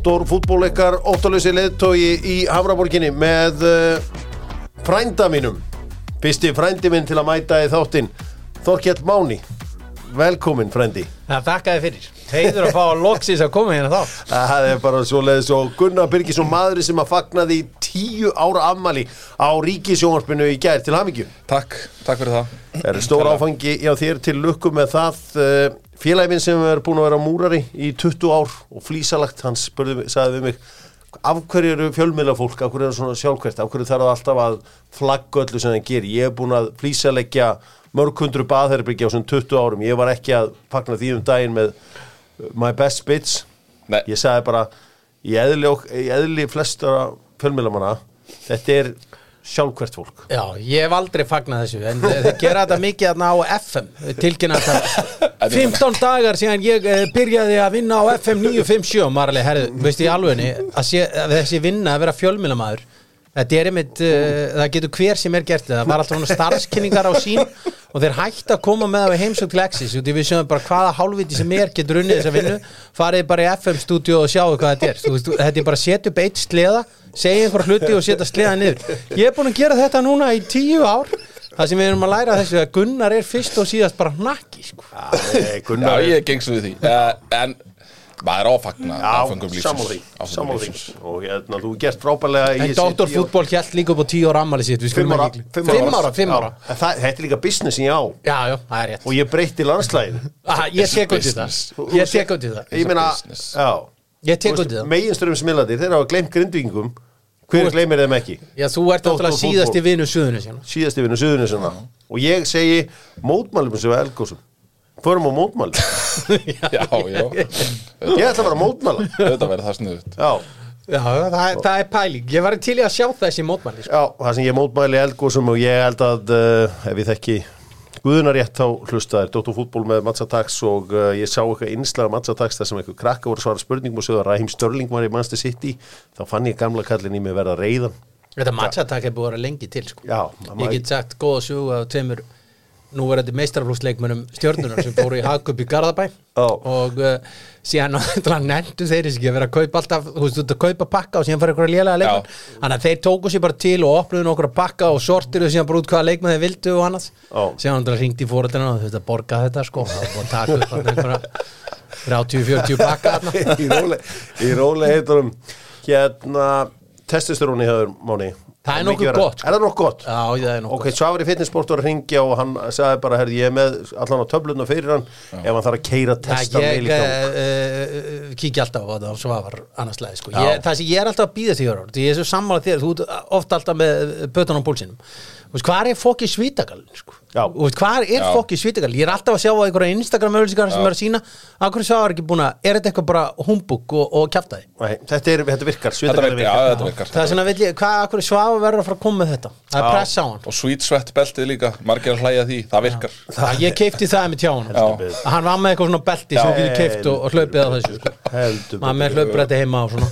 Dóttor fútbóleikar óttalösi leðtói í Hafraborginni með uh, frænda mínum. Fyrsti frændi minn til að mæta í þáttinn Þorkjell Máni Velkomin frændi. Það þakkaði fyrir. Heiður að fá að loksis að koma hérna þá. Það er bara svo leiðis og Gunnar Birgisson maður sem að fagnaði tíu ára ammali á ríkisjónvarpinu í gær. Til hamingju. Takk, takk fyrir það. Það er stór áfangi hjá þér til lukku með það uh, Félagin sem er búin að vera múrari í 20 ár og flísalagt, hann spurði, sagði við mig af hverju eru fjölmiðla fólk, af hverju eru svona sjálfkvært, af hverju þarf það alltaf að flagga öllu sem það gerir, ég hef búin að flísalegja mörg hundru baðherrbyggi á svona 20 árum, ég var ekki að fagna því um daginn með uh, my best bits, Nei, ég sagði bara í eðli, eðli flestra fjölmiðlamanna, þetta er sjálfkvært fólk. Já, ég hef aldrei fagnað þessu, en eh, þeir gera þetta mikið þarna á FM, tilkynna þetta 15 dagar síðan ég eh, byrjaði að vinna á FM 957 og maður alveg, herðu, veistu í alvegni að, sé, að þessi vinna að vera fjölmjölamæður er einmitt, uh, það getur hver sem er gert það var alltaf svona starfskynningar á sín og þeir hægt að koma með það við heimsók til Exis og því við sjöum bara hvaða hálfviti sem er getur unnið þessa vinnu, farið bara í FM-stúdíu og sjáu hvað þetta er, þetta er bara að setja upp eitt sleða, segja einhver hluti og setja sleða niður, ég er búin að gera þetta núna í tíu ár, það sem við erum að læra þessu að Gunnar er fyrst og síðast bara hnakki, sko. Já, ég gengst við því. Uh, En maður er áfagna áfengum Já, lífsins. sammála því, Áfengum og hérna, þú gert frábælega í En þessi Dr. tíu ár. Fútból hjælt líka upp á tíu ára ammali sitt, við Fimm skulum ára, ekki fimm Fimm ára. ára, fimm ára. Já, en það, Þetta er líka businessin ég á Já, já, það er rétt. Og ég breytti landslæðin Ég tek í það. Business. Ég tek út í það. Ég meina, business. já Ég tek í það. Meginströfum smilladir, þeir hafa gleymt grindvíkingum. Hver gleymir þeim ekki? Já, þú ert náttúrulega Fútbol. síðasti vinu suðunni sína Síðasti vinnu suðunni sinna Og ég segi mótmælum sem er elgósum Förum á mótmæli. Já, já, Ég ætla að mótmæla. Þetta verður það snuðut Já, Já, það, það er pæling. Ég var til í að sjá þessi mótmanni sko. já, það sem ég mótmæli elgósum og ég held að uh, ef ég þekki Guðunarétt þá hlusta þér Dóttur fútból með Matsatax og uh, ég sá eitthvað innslag Matsatax þar sem eitthvað krakka voru að svara spurningum og sögðu að Ræhim Störling var í Manchester City þá fann ég gamla kallin í mig verða reyðan Þetta matchatak er búið að vera lengi til sko. Já, Ég get sagt góða sögu af tveimur núverandi meistarflúsleikmönum stjórnunar sem fóru í Hagup í Garðabæ Já. og uh, síðan nefndu þeir ekki að vera að kaupa alltaf þú veist, þú ert að kaupa pakka og síðan fara ykkur að lélega leikmann Já. þannig að þeir tóku sér bara til og opnuðu nokkur að pakka og sortiru síðan bara út hvaða leikmann þeir vildu og annars Já. síðan náttúrulega ringdi í fóröldina og þú veist að borga þetta sko var að taka upp einhverja 30-40 pakka í róle, í róle heiturum hérna testosteróni hefur Máni Það er nokkuð gott, sko. Er það nokkuð gott? Já, það er nokkuð Ok, Svavar í fitnessport var að ringja og hann sagði bara, herði, ég er með allan á töfluna fyrir hann ef hann þarf að keira testa Já, meil ég gang. uh, uh, kíkja alltaf á þetta og svo var annars leið sko. Ég, það sem ég er alltaf að býða því því ég er svo sammála þér, þú ert ofta alltaf með bötan á púlsinum hvað er fokki svítagalinn sko? Já. hvað er fokki svítagalinn ég er alltaf að sjá á einhverja Instagram auðlýsingar sem er að sína akkur svo er ekki búin að, er þetta eitthvað bara humbug og, og kjaftaði Nei, þetta, er, þetta virkar, Þetta svitagalli virkar, virkar. þetta virkar. Það er svona, ég, hvað, akkur svafa verður að fara að koma með þetta? Það er press á hann. Og sweet sweat beltið líka, margir að hlæja því, það virkar. Það, ég keipti það með tjáun Já. hann var með eitthvað svona belti sem getur keipt og, og hlaupið á þessu sko. Maður með hlaupbretti heima og svona.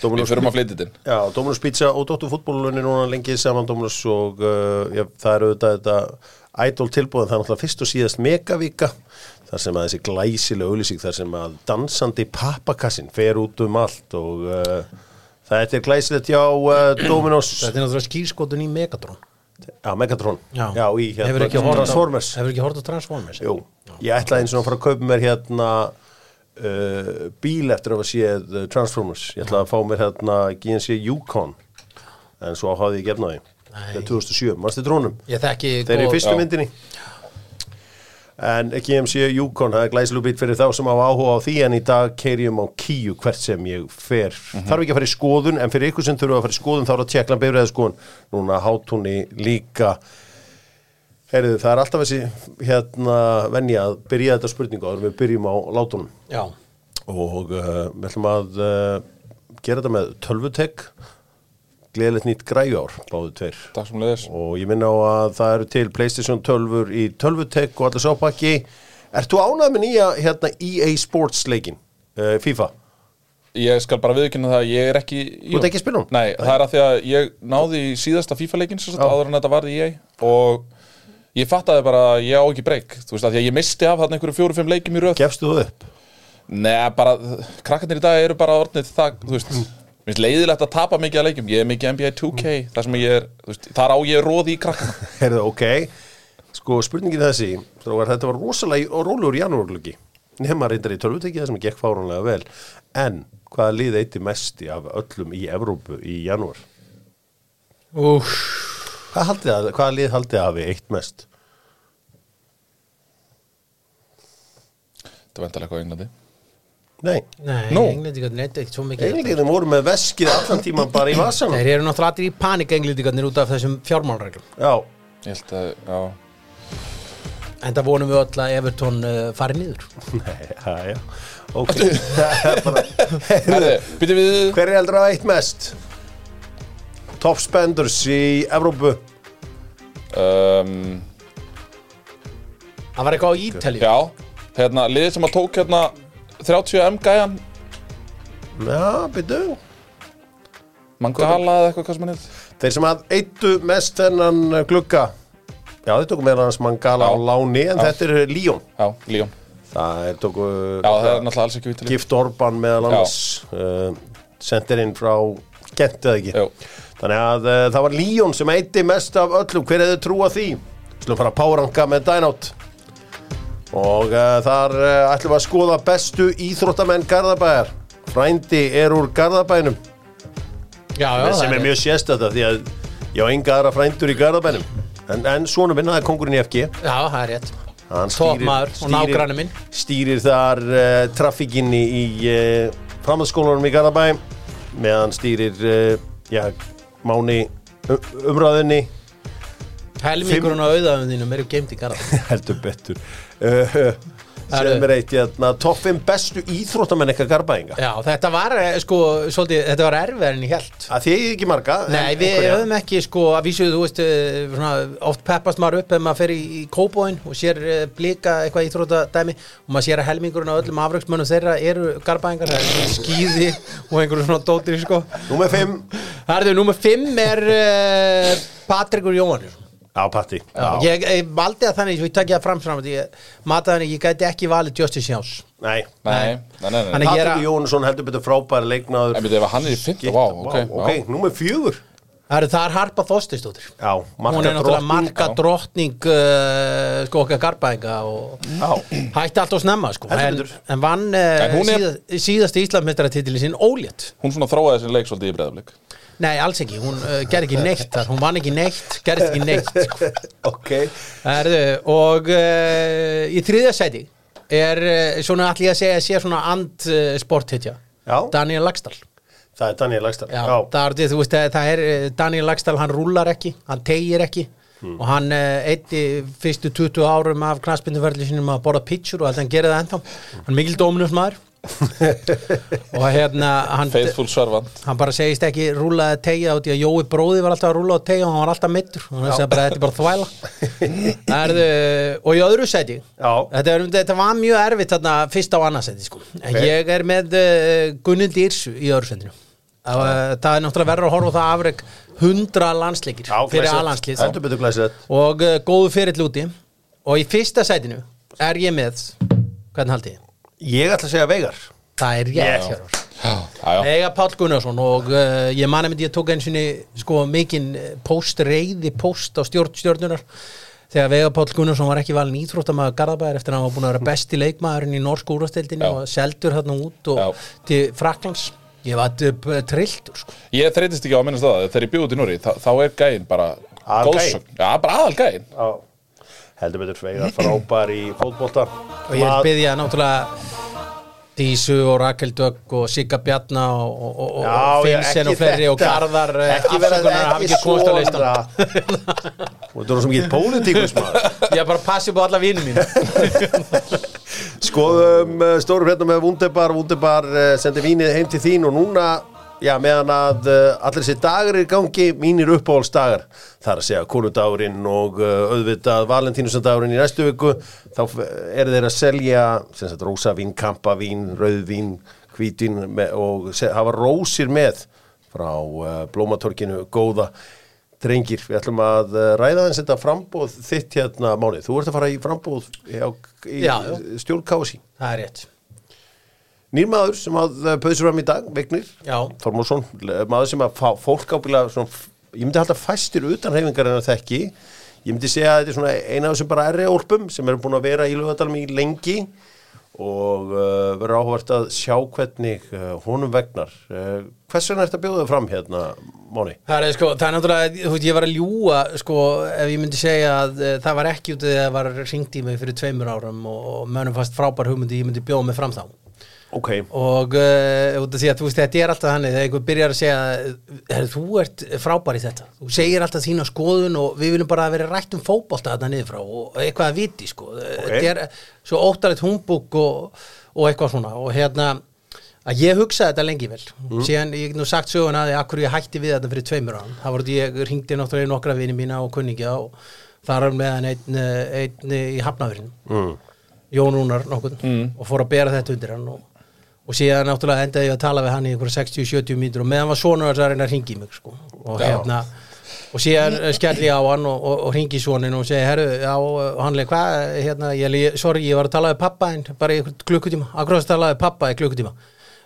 Við Dominus, förum að flytja þetta inn já, Dominus Pizza og Dóttur fútbólunni núna lengið saman Dominus og uh, já, það er auðvitað þetta idol tilbúðan, það er náttúrulega fyrst og síðast megavíka þar sem að þessi glæsilega auðlýsing þar sem að dansandi pappakassin fer út um allt og uh, þetta er glæsilegt hjá uh, Dominus Þetta er náttúrulega skýrskotun í Megatron. Já, Megatron. Já, Já í Hefur hérna ekki horft á- Transformers. Hefur ekki hort á Transformers? Jú, ég ætlaði eins og að fara að kaupa mér hérna uh, bíl eftir að séð Transformers. Ég ætlaði að fá mér hérna GNC Yukon en svo hafði ég gefnaði Nei. Það er 2007, mannstu trónum Ég þekki Þeir eru í fyrstu myndinni. En GMC Yukon, það er glæsileg bít fyrir þá sem hafa áhuga á því en í dag keirjum á kíu hvert sem ég fer. Þarf ekki að fara í skoðun en fyrir ykkur sem þurfa að fara í skoðun þá er að tjekla bifræða skoðun Núna hátunni líka. Heyrðu, það er alltaf þessi hérna venja að byrja þetta spurningu áður við byrjum á látunum. Já, og uh, við ætlum að uh, gera þetta með tölvutek gleðilegt nýtt græjár báðu tveir. Og ég minna á að það eru til Playstation 12 í tölvutek og allir sápakki Ert þú ánað með nýja hérna, EA Sports leikin, uh, FIFA? Ég skal bara viðkynna það, að ég er ekki Þú ert ekki að spila hún? Nei, það er að því að ég náði síðasta sagt, Já. áður en þetta varði EA og ég fattaði bara að ég á ekki breyk þú veist að ég misti af þarna einhverju fjóru-fimm leikjum í röð. Gefstu þú upp? Nei, bara, krakkarnir í dag eru bara orðnið það, þú veist Mér finnst leiðilegt að tapa mikið að leikjum. Ég er mikið NBA 2K þar sem ég er, veist, þar á ég róði í krakkana. Herðu, ok? Sko, spurningin þessi Strákar, Þetta var rosalega og rólegur janúargluggi Nefna reyndar í tölvutekki það sem gekk fáránlega vel. En hvaða lið eitti mesti af öllum í Evrópu í janúar? Úf, Hvað haldið að, hvaða lið haldið að hafi eitt mest? Það var endalega eitthvað á Englandi Nei, nei, Nú. englendingarnir neitt ekki svo mikið. Eiginlega voru með veskið allan tíman bara í vasanum. Þeir eru náttúrulega allir í panik englendingarnir út af þessum fjármálreglum Já, Ég held að, já. En það vonum við öll að Everton uh, fari niður. Nei, já, já. Ok, það er bara Herði, býtum við. Hver er heldur að eitt mest? Top spenders í Evrópu? Um, Það var eitthvað á Ítalíu. Já, hérna, liðið sem að tók hérna 30M gæjan. Já, byrju Mangala eða eitthvað hvað sem hann heit Þeir sem að eittu mest þennan uh, glugga. Já, þeir tóku meðan hans Mangala Já. á láni En Já. þetta er Líón. Já, Líón. Það er tóku Já, það er náttúrulega alls ekki vítileg Gift Orban meðal annars uh, Sendirinn frá Gent eða ekki. Jú. Þannig að uh, það var Líón sem eitti mest af öllum. Hver hefði trúa því? Slum fara að páranga með Dynout Og uh, þar uh, ætlum við að skoða bestu íþróttamenn Garðabæjar. Frændi er úr Garðabænum. Já, já, sem er mjög sérstætt því að ég á enga aðra frændur í Garðabænum. En, en svona minna, það er kongurinn í FG Já, það er rétt. Hann Toppmaður og nágranni minn. stýrir þar uh, trafíkinni í uh, framhaldsskólanum í Garðabæ meðan stýrir já, máni um, umræðinni Helmingurinn á auðaðum þínum eru geimt í garða heldur betur. Uh, Það sem er eitt hérna, topp 5 bestu íþróttamenn eitthvað Garðabæinga Já, þetta var eh, sko, svolítið, þetta var erfiðar en ég held að því ég ekki marga Nei, við höfum ekki sko að vísu, þú veist, eh, svona, oft peppast maður upp ef maður fer í, í kóbóin og sér blika eitthvað íþróttadæmi og maður sér að helmingurinn á öllum afraugsmönnum þeirra eru garbæðingar, það er skýði og einhverju svona dóttir, sko. Númer 5 Það er þau, númer 5 er uh, Patrikur Jóhannesson. Á Patti Já. Ég, ég valdi að þannig, ég takk ég það fram fram ég mataði hann, ég gæti ekki valið Justice Jones. Nei, Nei, nei, nei, nei. Hann er- ég Patrik Jónsson heldur betur frábæri leiknaður En byrju, ef hann er í fyrta, vá, ok, ok, já. númer fjögur Það er, það er Harpa Þostistóttir. Já, Hún er náttúrulega marka já. drottning uh, sko okkar garbæðinga og Já, hætti allt og snemma sko Heldur en, betur. en vann uh, En hún er- síða, síðasti Íslandmestaratitilin sinn ólétt Hún svona þróaði þessi leik svolítið í breðaflik Nei, alls ekki, hún uh, gerði ekki neitt þar, hún vann ekki neitt, gerði ekki neitt sko. ok. Erðu, og uh, í þriðja sæti er uh, svona allir að segja sé svona and sporthitja Já. Daniel Lagstall Það er Daniel Lagstad Já, það er, þú veist, það er uh, Daniel Lagstall, hann rúlar ekki, hann tegir ekki. Og hann eitti fyrstu 20 árum af knaspinduferðli sinum að borða pitchur og alltaf hann gerir það ennþá. Hann er mikil dóminus maður og hérna hann, hann bara segist ekki rúlaði tegja út í að Jói bróði var alltaf að rúla á tegja og hann var alltaf mittur og hann sagði bara þetta er bara þvæla. Erðu, og í öðru seti Já. þetta, þetta var mjög erfitt þarna fyrst á annarsæti sko. en Ok. ég er með uh, Gunnil Dýrsu í öðru setinu uh, það er náttúrulega verður að horfa það afreg 100 landsleikir fyrir aðlandslið glæsilegt. Og uh, góðu fyrirl úti. Og í fyrsta sætinu er ég með hvernig haldið? Ég ætla að segja Veigar það er Já. rétt já Eiga Páll Gunnarsson og uh, ég mani myndi ég tók einu sinni sko mikinn post reyði post á stjórn stjórnunar þegar Veiga Páll Gunnarsson var ekki valin íþróttamaður Garðabæðar eftir að hann var búin að vera besti leikmaðurinn í norsku úrvasteldinni og seldur þarna út og Já. til Fraklands ég var uh, trilltur sko. Ég þreytist ekki á að minnast það Þegar ég bjóði til Núri, þá, þá er gæinn bara góðsögn. Já, bara aðal Já Heldur betur Veigar frábær í fótbolta. Og ég er byggði að náttúrulega Dísu og Rakel Dögg og Sigga Bjarna og, Finnsen og fleiri og. Garðar eh, afsökunar hafa ekki komast á svona. Og þú erum svo mikið pólitíkus ég bara passi på alla vínum mín Skoðum uh, stóru hérna með Wunderbar. Wunderbar uh, sendi vínið heim til þín og núna, já, meðan að uh, allir þessi dagar er í gangi, mínir uppáhaldsdagar það er að segja konudagurinn og uh, auðvitað valentínusandagurinn í næstu viku, þá eru þeir að selja sagt rósavín, kampavín rauðvín, hvítvín með, og hafa rósir með frá uh, blómatorkinu góða Drengir, við ætlum að ræða þess þetta frambóð þitt hérna mánið. Þú ert að fara í frambóð í Já, já. stjórn Kási. það er rétt nýr maður sem að pöðsur fram í dag, Vignir. Þormórsson, maður sem að fólk ábyggilega svona, ég myndi halda fæstir utan reyfingar en að þekki ég myndi segja að þetta er svona eina af þessum bara erri-ólpum sem eru búin að vera í lögadalum í lengi og uh, verður áhvert að sjá hvernig uh, honum vegnar uh, hvers vegna er þetta bjóðað fram hérna, Móni? Það er, sko, það er náttúrulega, þú veist, ég var að ljúa sko, ef ég myndi segja að það var ekki út að það var ringt í mig fyrir tveimur árum og, og mönnum fast frábær hugmyndi ég myndi bjóða mig fram þá Ok, og uh, því að þú veist, þetta er alltaf þannig þegar einhver byrjar að segja þú ert frábær í þetta, þú segir alltaf þína skoðun og við viljum bara vera rætt um fótbolta þarna niður frá og eitthvað að viti sko, þetta er svo óttalegt humbúk og, og eitthvað svona. Og hérna að ég hugsaði þetta lengi vel. Síðan ég hef nú sagt söguna að akkur ég hætti við þetta fyrir tveimur án það voru því ég ringdi náttúrulega nokkra vini mína og kunningja og þar meðan einn, einn í hafnafyrinu mm. Jón Rúnar nokkuð og fór að bera þetta undir hann og, og síðan náttúrulega endaði ég að tala við hann í einhverja 60-70 mínútur og meðan var sonur að reyna að ringi mig sko. og Já. hérna og síðan skelli ég á hann og, og, og ringi sonin og segi, herru, já, og hann leik hvað, hérna, ég, sorry, ég var að tala við pappa en bara í einhvern klukkutíma, akkur að tala við pappa í klukkutíma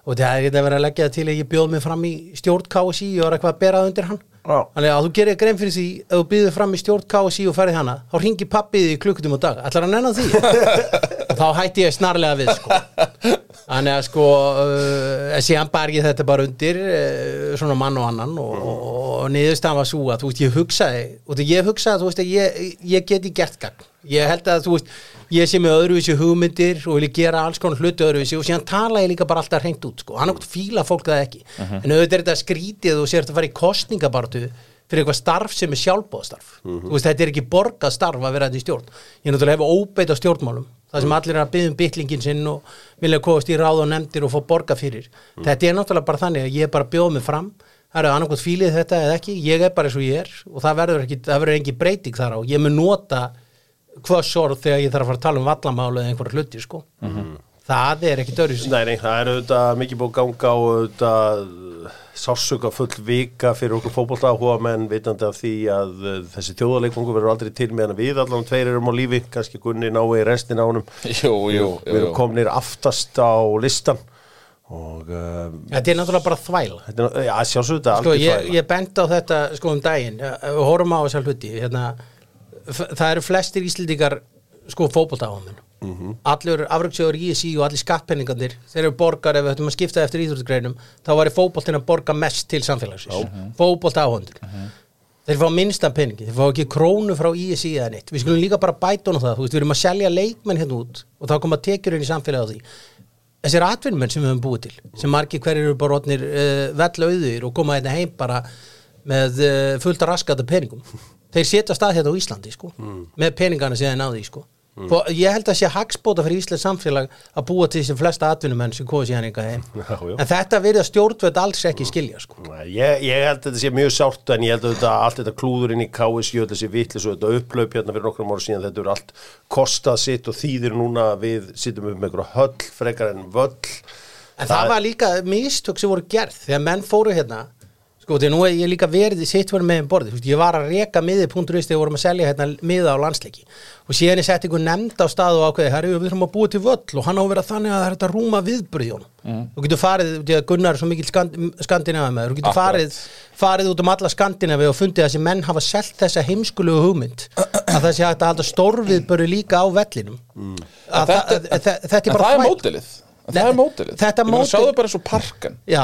og það er ekki verið að leggja það til að ég bjóð mig fram í stjórn KSI og var eitthvað að bera það undir hann. Þannig að þú gerir grein fyrir því ef þú býður fram í stjórn KSI og ferði hana þá ringi pappið í klukkutíma á dag. Ætlar að nenna því? Og þá hætti ég snarlega við sko. þannig að sko uh, síðan bar ég þetta bara undir uh, svona mann og annan og, og, og niðurstaðan var svo að þú veist ég hugsaði og þegar ég hugsaði þú veist að ég, ég geti gert gagn ég held að þú veist ég sé með öðruvísi hugmyndir og vilja gera alls konar hluti öðruvísi og síðan tala ég líka bara alltaf hreint út sko. hann okkur fíla fólk það ekki. En auðvitað er þetta skrítið og sér þetta fara í kostningabartu fyrir eitthvað starf sem er sjálfbóðstarf þú veist þetta er ekki borgað starf að vera þetta í stjórn. Ég er náttúrulega hef óbeit á stjórnmálum það sem allir er að byggja um bytlingin sinn og vilja komast í ráð og nefndir og fá borga fyrir. Þetta er náttúrulega bara þannig að ég er bara að bjóða mig fram. Það eru annarkvæmt fílið þetta eða ekki. Ég er bara eins og ég er og það verður ekki það verður engi breyting þar á. Ég mun nota hvað sorð þegar ég þarf að fara að tala um vallamálu eða einhverja hluti sko. Það er ekki dörjus Nei, nei, það er auðvitað mikið búið að ganga og auðvitað sásuga full vika fyrir okkur fótbolta áhuga menn vitandi af því að uh, þessi þjóðarleikungu verður aldrei til meðan við allan tveir erum á lífi, kannski Gunni nái restin ánum Jú, jú, jú, við erum jú. komnir aftast á listan og uh, þetta er náttúrulega bara þvæla. Þetta er, já, sjálfsögðu þetta sko, ég, ég bent á þetta sko um daginn, við horfum á þessar hluti hérna, það eru flestir íslendingar sko fótboltaáðumenn Mhm. allur afröksjóður í ISI og allir skattpenningarnir þeir eru borgar ef við ættum að skipta eftir íþróttagreinum þá væri fótboltin að borga mest til samfélagsins. Fótboltaáhundur þeir fá minnstan peningi, þeir fá ekki krónu frá ISI eða neitt, við skulum líka bara bæta á það, veist, við erum að selja leikmenn hérna út og þá koma tekjurinn í samfélagi á því. Þessir atvinnmenn sem við höfum búið til sem margir hverjir eru bara og þeir setja stað hérna á Íslandi sko, með peningana sem þeir náði sko. mm. ég held að sé hagspóta fyrir Íslands samfélag að búa til þessi flesta atvinnumenn sem komið síðan eitthvað heim en þetta verða stjórnvöld alls ekki skilja sko. Nei, Ég, ég held að þetta sé mjög sárt en ég held að þetta, allt þetta klúður inn í KSJ og þessi vitlis og þetta upplaup hérna fyrir nokkrum ára síðan þetta eru allt kostað sitt og þýðir núna við sittum upp með einhverja höll frekar en völl En það, var líka mistök sem voru gerð þegar menn fóru hérna sko því nú er ég líka verið í sitt verið með um borði ég var að reka miði.is þegar vorum að selja hérna miða á landsleiki. Og síðan ég sett einhver nefnd á stað og ákveði herri við þurfum að búa til völl. Og hann á að vera þannig að það er þetta rúma viðbröð í honum. Mm. þú getur farið, að Gunnar er svo mikil skand, skandinavi með þú getur farið, farið út um alla skandinavi og fundið að þessi menn hafa selt þessa heimskulugu hugmynd að það sé hægt að halda stórviðböru líka á vellinum. Mm. En þetta, þetta er er mótilið En það er mótilið þetta Ég meina, mótil- Sjáðu bara eins og parkan Já,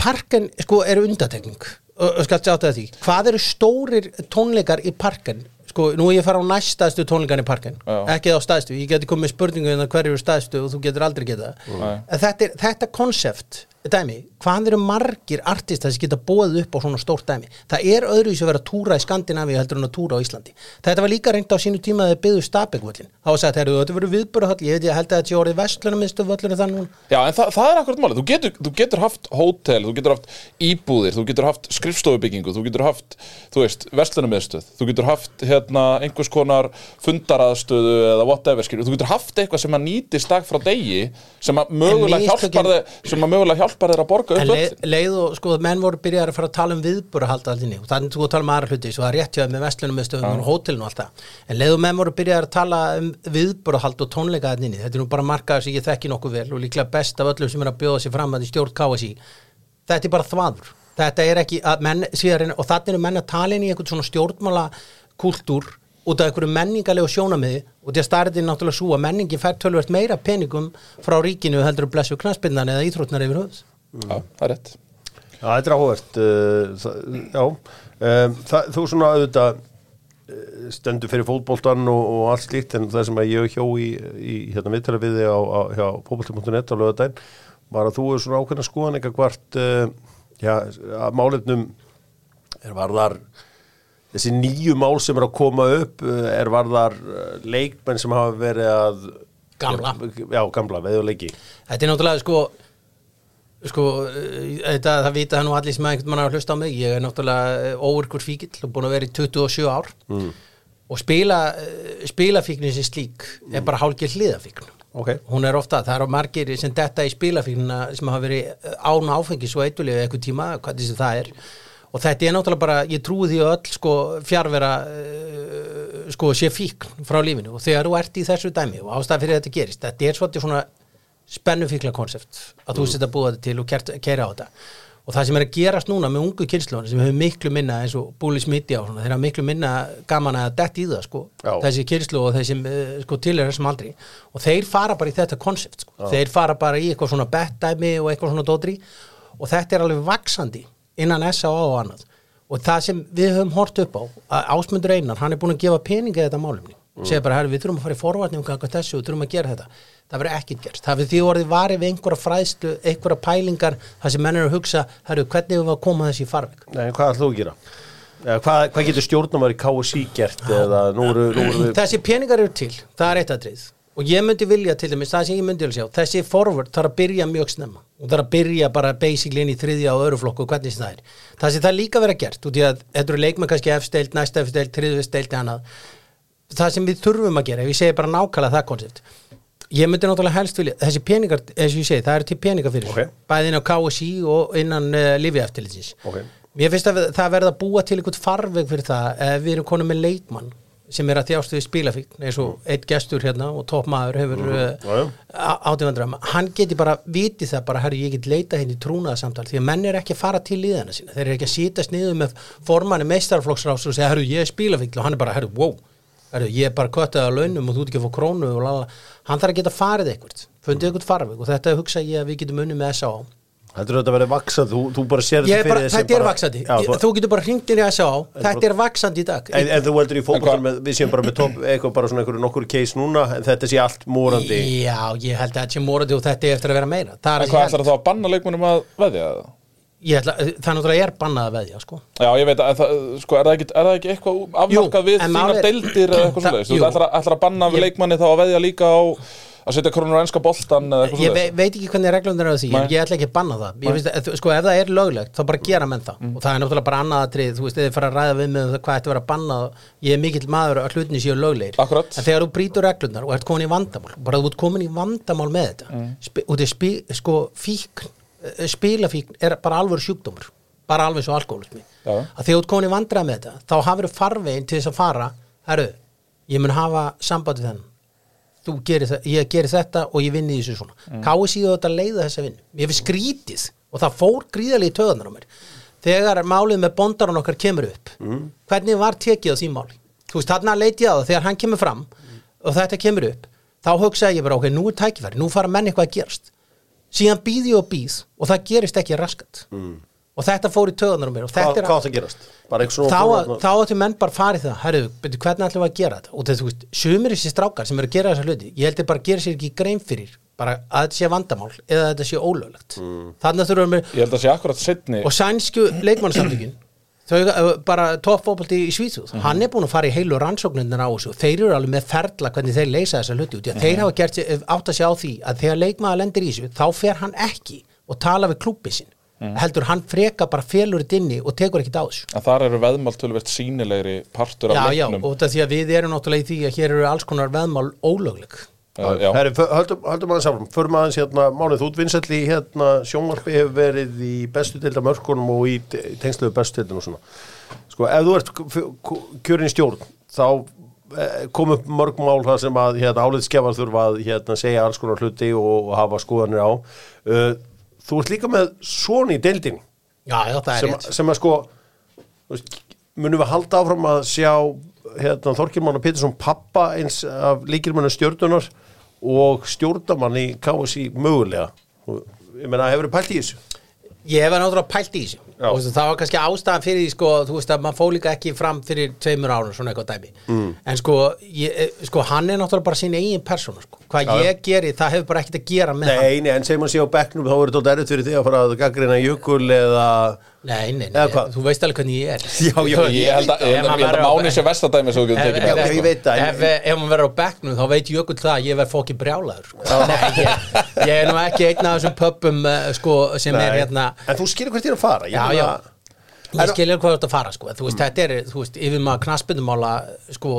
parken sko er undatekning og skal sjáta því. Hvað eru stórir tónleikar í parken sko, nú ég að fara á næstæðstu tónleikan í parken Já. ekki á stæðstu, ég geti komið spurningu það hverju eru stæðstu og þú getur aldrei geta Nei. en þetta, er, þetta konsept dæmi, hvað eru margir artistar sem geta bóðið upp á svona stórt dæmi? Það er öðruvísi að vera túra í Skandinavíu heldur en að túra á Íslandi. Þetta var líka reynd á sínu tíma að þið byggðu Stabækvöllin þá var sagt, heyrðu, þetta verður viðbörðahöll ég held að þetta sé orðið vestlunarmiðstu völlinu þannig. Já, en það, það er akkurat málið, þú getur, þú getur haft hótel, þú getur haft íbúðir, þú getur haft skrifstofubyggingu, þú getur haft, þú veist, vestlunarmiðstöð, þú getur haft hérna einhvers konar fundaraðstöðu eða whatever, skilur, þú getur haft eitthvað sem að nýtist dag frá degi sem að mögulega hjálpar þig, sem að mögulega hjálpar hjálpar þeir að borga En upp öll. leið og sko menn voru byrjaði að fara að tala um viðbúra halda allinni og þannig þú að tala um aðra hluti svo það er rétt hjá með vestlunum með stöðum og hótelinu og allt það. En leið og menn voru byrjaði að tala um viðbúra halda og tónleika allinni þetta er nú bara markaður sem ég þekki nokkuð vel og líklega best af öllum sem er að bjóða sér fram að í stjórn KSI þetta er bara þvaður. Þetta er ekki að menn síðan og þannig eru menn að tala inn í einhvern svona stjórnmála kultúr út af einhverju menningalegu sjónamiði og því að starðið er náttúrulega svo að menningin fær tölvert meira peningum frá ríkinu heldur að blessu knaspindan eða íþrótnar yfir höfðs Já, það er rétt. Já, þetta er áhvert uh, Já, um, það, þú svona auðvitað uh, stendur fyrir fótboltan og, og allt slíkt en það sem að ég hjó í, í hérna viðtala við þig á, á hjá fótbolti.net á lögadaginn var að þú er svona ákveðna skoðan eitthvað hvart uh, já, að málefnum er varðar þessi nýju mál sem er að koma upp uh, er varðar uh, leikmenn sem hafa verið að Gamla. Já, gamla, veðuleiki Þetta er náttúrulega sko sko, eh, þetta, það vita það nú allir sem einhvern mann að hlusta á mig, ég er náttúrulega óurkur fíkill og búin að vera í 27 ár mm. og spila eh, spilafíknin sem slík er bara hálgir hliðafíkn Ok. hún er ofta, það eru margir sem detta í spilafíknina sem hafa verið án áfengis og eitthvað eitthvað tíma, hvað þessi það er og þetta er náttúrulega bara, ég trúi því öll sko fjárvera uh, sko sé fíkn frá lífinu. Og þegar þú ert í þessu dæmi og ástæð fyrir þetta gerist, þetta er svolítið svona spennufíkla konsept að þú setja að búa þetta til og keyra á þetta. Og það sem er að gerast núna með ungu kynnslóðan sem hefur miklu minna eins og búli smiti á svona, þeir hafa miklu minna gaman að dett í það sko, Já. þessi kynnslóð og þessi eh, sko til er þessum aldri. Og þeir fara bara í þetta konsept sko. þeir fara bara í eitthvað svona bettæmi og eitthvað svona dótri. Og þetta er alveg vaksandi innan S.A.A. og annað. Og það sem við höfum hort upp á að Ásmundur Einar, hann er búin að gefa peninga í þetta málumni mm. segir bara, herri, við þurfum að fara í forvarni um hvað þessu, við þurfum að gera þetta. Það verður ekkert gerst, það verður því orðið varið við einhverja fræðslu, einhverja pælingar það sem menn er að hugsa, herru, hvernig við að koma þessi í farveg? Nei, hvað ætlum þú að gera? Hvað, hvað getur stjórnumar í KSI gert? Eða nú eru, nú eru við þessi peningar eru til, það er eitt aðrið og ég myndi vilja til dæmis, það sem ég myndi vilja sjá þessi forward þarf að byrja mjög snemma og þarf að byrja bara basically inn í þriðja og öru flokku og hvernig það er það sem það líka verið að gert, út í að þetta eru leikmenn kannski efsteild, næsta efsteild, þriðju efsteild annað, það sem við þurfum að gera ef ég segi bara nákvæmlega það koncept ég myndi náttúrulega helst vilja, þessi peningar eins og ég segi, það eru til peningar fyrir Ok. þessu. bæði inn á KSI og innan uh, lifi eftirlitsins Ok. Mér finnst að það verða að búa til einhvern farveg fyrir það ef við erum konum með leikmann sem er að þjástu við spilafíkn eins og eitt gestur hérna og topp maður hefur Já, já. uh, átífandram hann geti bara vitið það bara herru ég get leita henni trúnaða samtal því að menn er ekki að fara til líðana sína þeir eru ekki að sítast niður með formanni meistarflokksrás og segja herru ég er spilafíkn og hann er bara herru wow herru ég er bara köttið á launum og þú ert ekki að fá krónu og lala hann þarf að geta farið eitthvað fundið eitthvað farveg og þetta hugsa ég að við getum unni með S.A.A. Heldur þetta að vera vaksað, þú, þú bara sér þetta fyrir sem þetta er bara- vaksandi, þú, þú getur bara hringt inn í S.A.A. þetta er vaksandi í dag en, en þú heldur í með, við séum bara með topp, eitthvað bara svona einhverju nokkur case núna, en þetta sé allt morandi Já, ég held að þetta sé morandi og þetta er eftir að vera meira Það En að hvað ætlar þá að banna leikmennum að veðja það? Ég ætla, Það náttúrulega er bannað að veðja sko. Já, ég veit að það, sko, er það ekki, er það ekki eitthvað afmarkað við þínar deildir eða eitthvað Það- svoleiðis? Þú ætlar, að- ætlar að banna leikmanni þá að veðja líka á að setja krónur á enska boltan eða eitthvað Ég ve svoleiðis? veit ekki hvernig reglum er á því en ég ætla ekki að banna það ég finnst, að, sko, Ef það er löglegt þá bara gera menn það Mm. og það er náttúrulega bara annað atrið þú veist, eða fara að ræða við með hvað ætti að vera bannað ég er mikill maður að hlutinni séu löglegir Akkurat. en þegar þú brýtur reglunar og ert komin í vandamál bara þú ert komin í vandamál með þetta Mm. Spi, og þetta er sko fíkn eh, spilafíkn er bara alveg sjúkdómur bara alveg svo alkoholismi gerir það, ég gerir þetta og ég vinni í þessu svona. Mm. KSI og þetta leiða þessa vinnu. Ég fi skrítið og það fór gríðarlega í töðunar á mér. Þegar málið með bondarinn okkar kemur upp Mm. hvernig var tekið á því máli? Þú veist, þarna leiti ég á það þegar hann kemur fram og þetta kemur upp þá hugsaði ég bara, ok, nú er tækifæri, nú fara menn eitthvað að gerast. Síðan býð ég og býð og það gerist ekki raskat. Mm. Og þetta fór í töðunar á mér og Hvað, þetta er átt að gerast? Bara eitthvað þá, að- áttu menn bara farið það. Herru, betur, hvernig ætlum við að gera þetta? Og þetta, þú veist, sumir þessi strákar sem eru að gera þessa hluti ég held að bara gera sér ekki grein fyrir bara að þetta sé vandamál eða að þetta sé ólöglegt. Mm. þannig þurfum við Ég held að sé akkurat setni og sænsku leikmannsamtökin þau bara toppfóbaldi í Svíþjóð hann er búin að fara í heilu rannsóknirnar á þessu og þeir eru alveg með ferla hvernig þeir leysa þessa hluti út í að þeir hafa gert sér- átt að sjá á því að þegar leikmaður lendir í þessu þá fer hann ekki og tala við klúbbi sin heldur hann freka bara félur þetta inni og tekur ekkit á þessu. Að þar eru veðmál tölvert sínilegri partur af Já, já, leiknum. og þetta því að við erum náttúrulega í því að hér eru alls konar veðmál ólögleg. Uh, já. Fö- höldum, höldum aðeins áfram, förum aðeins hérna málið í hérna sjónvarpi hefur verið í bestu deilda mörkunum og í, te- í tengsluðu bestu deildin og svona. Sko, ef þú ert kjörin í stjórn þá eh, kom upp mörg mál það sem að hérna, álitskefar þurfa að hérna, segja alls konar hluti og, og hafa skoðanir á. Uh, þú ert líka með svona í deildin Já, já, það er sem, rétt. sem að sko veist, munum við halda áfram að sjá hérna, Þorkirmann og Pétursson pappa eins af líkirmannu stjórnunar og stjórnamann í KSI mögulega. Ég meina, hefur þið pælt í þessu? Ég hef náttúrulega pælt í þessu. Og það var kannski ástæðan fyrir því sko, þú veist að maður fór líka ekki fram fyrir tveimur árum svona eitthvað dæmi. Mm. en sko, ég, eh, sko hann er náttúrulega bara sín eigin persóna sko. hvað Já, ég geri, það hefur bara ekkert að gera með hann. Nei, nei, en segjum að sé á bekknum þá verður þetta erfitt fyrir því að fara að gaggrina jökul eða Nei, nei, nei, þú veist alveg hvernig ég er. Já, já, Ég held að, að, að Máni sé vestadæmi svo Ef, tekið Já, ég veit það, ef, ef, maður verður á bekknum þá veit Jökull það að ég verð fókið brjálaður sko. Nei, ég, ég er nú ekki einn af þessum pöppum uh, sko, sem er Nei. hérna En þú skilur hvert ég er að fara Já, já Ég skilja hvað þú ert að fara sko. þú veist, þetta er, þú veist, yfir maður knaspindumála sko,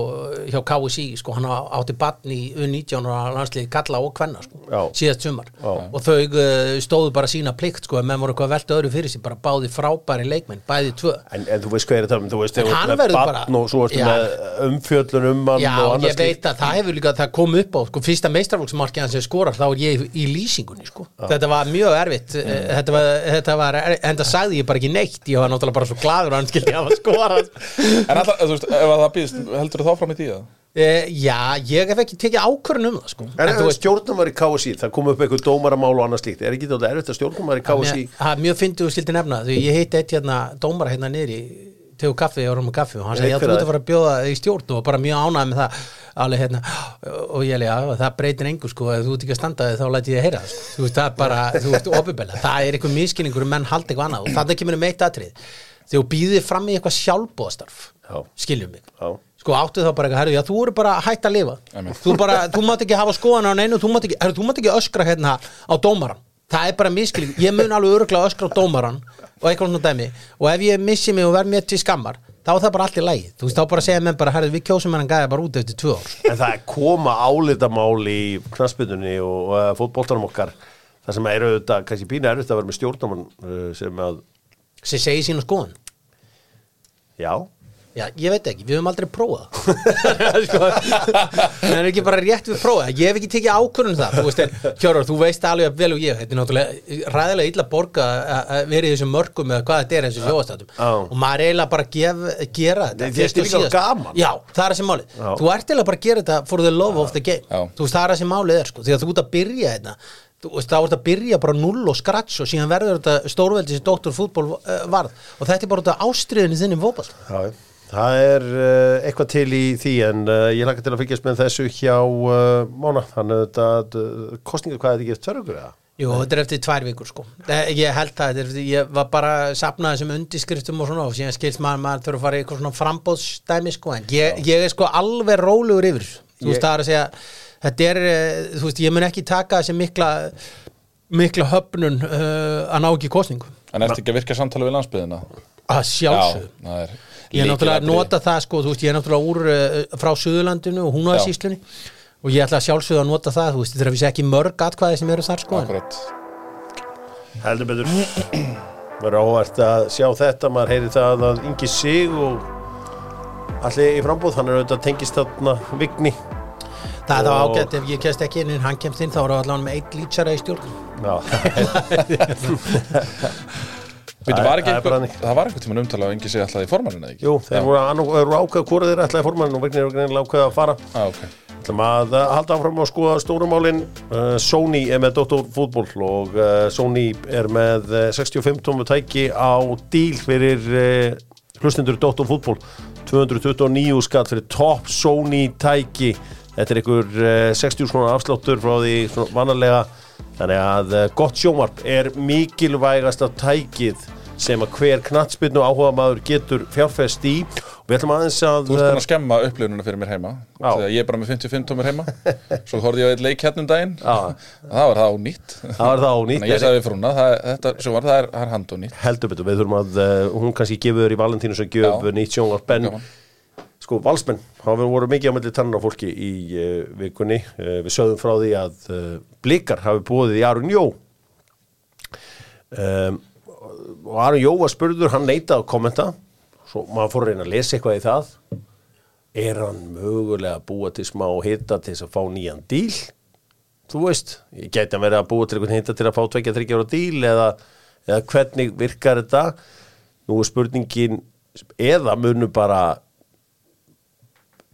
hjá KSI sko, hann átti batn í U19 og landsliði kalla og kvenna sko, Já. síðast sumar Já. og þau uh, stóðu bara sína plikt sko, menn voru eitthvað veltu öðru fyrir sig bara báði frábæri leikmenn, bæði tvö En, en þú veist hvað er þetta, þú veist, þú hann verður barn bara- og svo ertu Já. með umfjöllun um hann Já, og annars ég veit að það hefur líka, það kom upp á sko, fyrsta meistarfólksmarkið hans sem skorar, er ég í er- ég bara ekki ég svo gladur að hann skildi hafa skorað. En alltaf, þú veist, ef að það býðist, heldur þú þá fram í tíða? E, já, ég hef ekki tekið ákvörðun um það, sko. En, þú en stjórnumar í KSI, það kom upp eitthvað dómaramál og annað slíkt, er ekki þetta erfitt að stjórnumar í KSI það er mjög fyndið og skildi nefna því ég hitti eitt hérna dómara hérna niðri tegur kaffi, ég var um kaffi og hann Ég þú hver ert það að fara að bjóða í stjórn og var bara mjög ánægð með það alveg hérna, og ég lega, það breytir engu sko, ef þú ert ekki að standa þig þá læti ég að heyra það, sko. þú veist, það er bara, þú veist, opibella, það er eitthvað miskinningur um menn haldi eitthvað annað og það kemur um eitt atrið þegar þú býðir fram í eitthvað sjálfbóðastarf Já. skiljum mig Já. sko áttu þá bara eitthvað, herru, já, þú eru bara hætt að lifa. Einmitt. þú bara, þú mátt ekki hafa skoðan á neinu, þú mátt ekki, herru, þú mátt ekki öskra hérna á dómaran, það er bara miskilning ég mun alveg öruglega öskra á dómaran og eitthvað svona dæmi, og ef ég missi mig og verð mér til skammar, þá er það bara allt í lagi. Þú veist, þá bara segja menn bara, herru, við kjósum hennan gæða bara út eftir tvö ár, En það er koma álitamál í knaspindunni og uh, fótboltanum okkar það sem er auðvitað, kannski býna er auðvitað að vera með stjórnamann uh, sem að, sem segir sína skoðan já. Já, ég veit ekki, við höfum aldrei prófað. Sko, Það er ekki bara rétt við prófað? Ég hef ekki tekið ákvörðun um það. Þú veist, en, Hjörvar, þú veist alveg vel og ég. Þetta er náttúrulega ræðilega illa borga að að vera í þessum mörgum eða hvað þetta er eins og sjóastatum Já. og maður er eiginlega bara að gef, gera þetta. Nei, fyrst þetta er og líka síðast. gaman. Já, það er þessi málið. Já. Þú ert eiginlega bara að gera þetta for the love of the game. Þú veist, það er þessi málið er sko. Því að þú ert að byrja þetta Þú veist, þá ert að byrja bara null og scratch og síðan verður þetta stórveldi sem doktorfútból uh, varð. Og þetta er bara af ástriðinu þinni fótball Já, það er uh, eitthvað til í því en uh, ég laka til að fylgjast með þessu hjá uh, Mána, þannig að þetta kostninga hvað er þetta ekki törgur eða? Jú, þetta er eftir tvær vikur sko. Eh, Ég held það, þetta er eftir, ég var bara að sapna þessum undiskriftum og svona og síðan skilst maður maður þurfa að fara í eitthvað svona frambóðsdæmi sko. En ég, ég er sko alveg rólegur yfir þú veist það er að segja þetta er, eh, þú veist, ég mun ekki taka þessi mikla mikla höfnun uh, að ná ekki kostningu En ertu ekki að virka samtali við landsbyðina? að sjálfsög það er ég er náttúrulega að nota það sko, þú veist, ég er náttúrulega úr uh, frá Suðurlandinu og hún á Já. síslunni og ég ætla að sjálfsögða að nota það, þú veist, þetta er að við ekki mörg atkvæði sem eru þar sko Akkurat. Heldur betur. Verður áhvert að sjá þetta maður heyri það að Ingi Sig og allir í frambúð hann er auðvitað tengist þarna Vigni Það er Og- ágætt ef ég kemst ekki inn en hann kemst inn þá er það allavega með eitt lýtsara í stjórn Já, Það var er- það er það einhver tíma umtala og engi sig alltaf í formaninu, ekki? jú, þeir voru, ákveða hvora þeir ætlaði formann og Vigni eru greinilega ákveða að fara Ah, ok. ætlum að uh, halda áfram að skoða stórumálin uh, Sony er með Dr. Fútból og uh, Sony er með uh, 65 tómu tæki á díl fyrir uh, hlustendur Dr. Fútból 229 skatt fyrir topp Sony tæki þetta er einhver uh, 60 svona afsláttur frá því svona vanalega þannig að uh, gott sjómarp er mikilvægasta tækið sem að hver knattspyrnu áhuga maður getur fjárfest í og við ætlum aðeins að Þú ert búin að skemma upplifununa fyrir mér heima. Þegar ég er bara með 55 tómur heima Svo horfði ég á eitt leik hérna um daginn. Það var það á nýtt það var það ónýtt Þannig að ég sagði frúna það, Þetta sem var það er, er hand og nýtt heldur betur, við þurfum að hún kannski gefur í Valentínus að gjöf Já. nýtt sjónvarp en Gaman. Sko, valsmenn, það voru mikið á melli tannar á fólki í uh, vikunni. Uh, við sögðum frá því að uh, blikar hafi búið í Arun Jó. Um, og Arun Jó var spurður, hann neitaði að kommenta. Svo maður fór að reyna að lesa eitthvað í það. Er hann mögulega að búa til smá hitta til þess að fá nýjan díl? Þú veist, ég gæti að vera að búa til einhvern hitta til að fá tvekja þryggja ára díl eða, eða hvernig virkar þetta? Nú er spurningin eða munu bara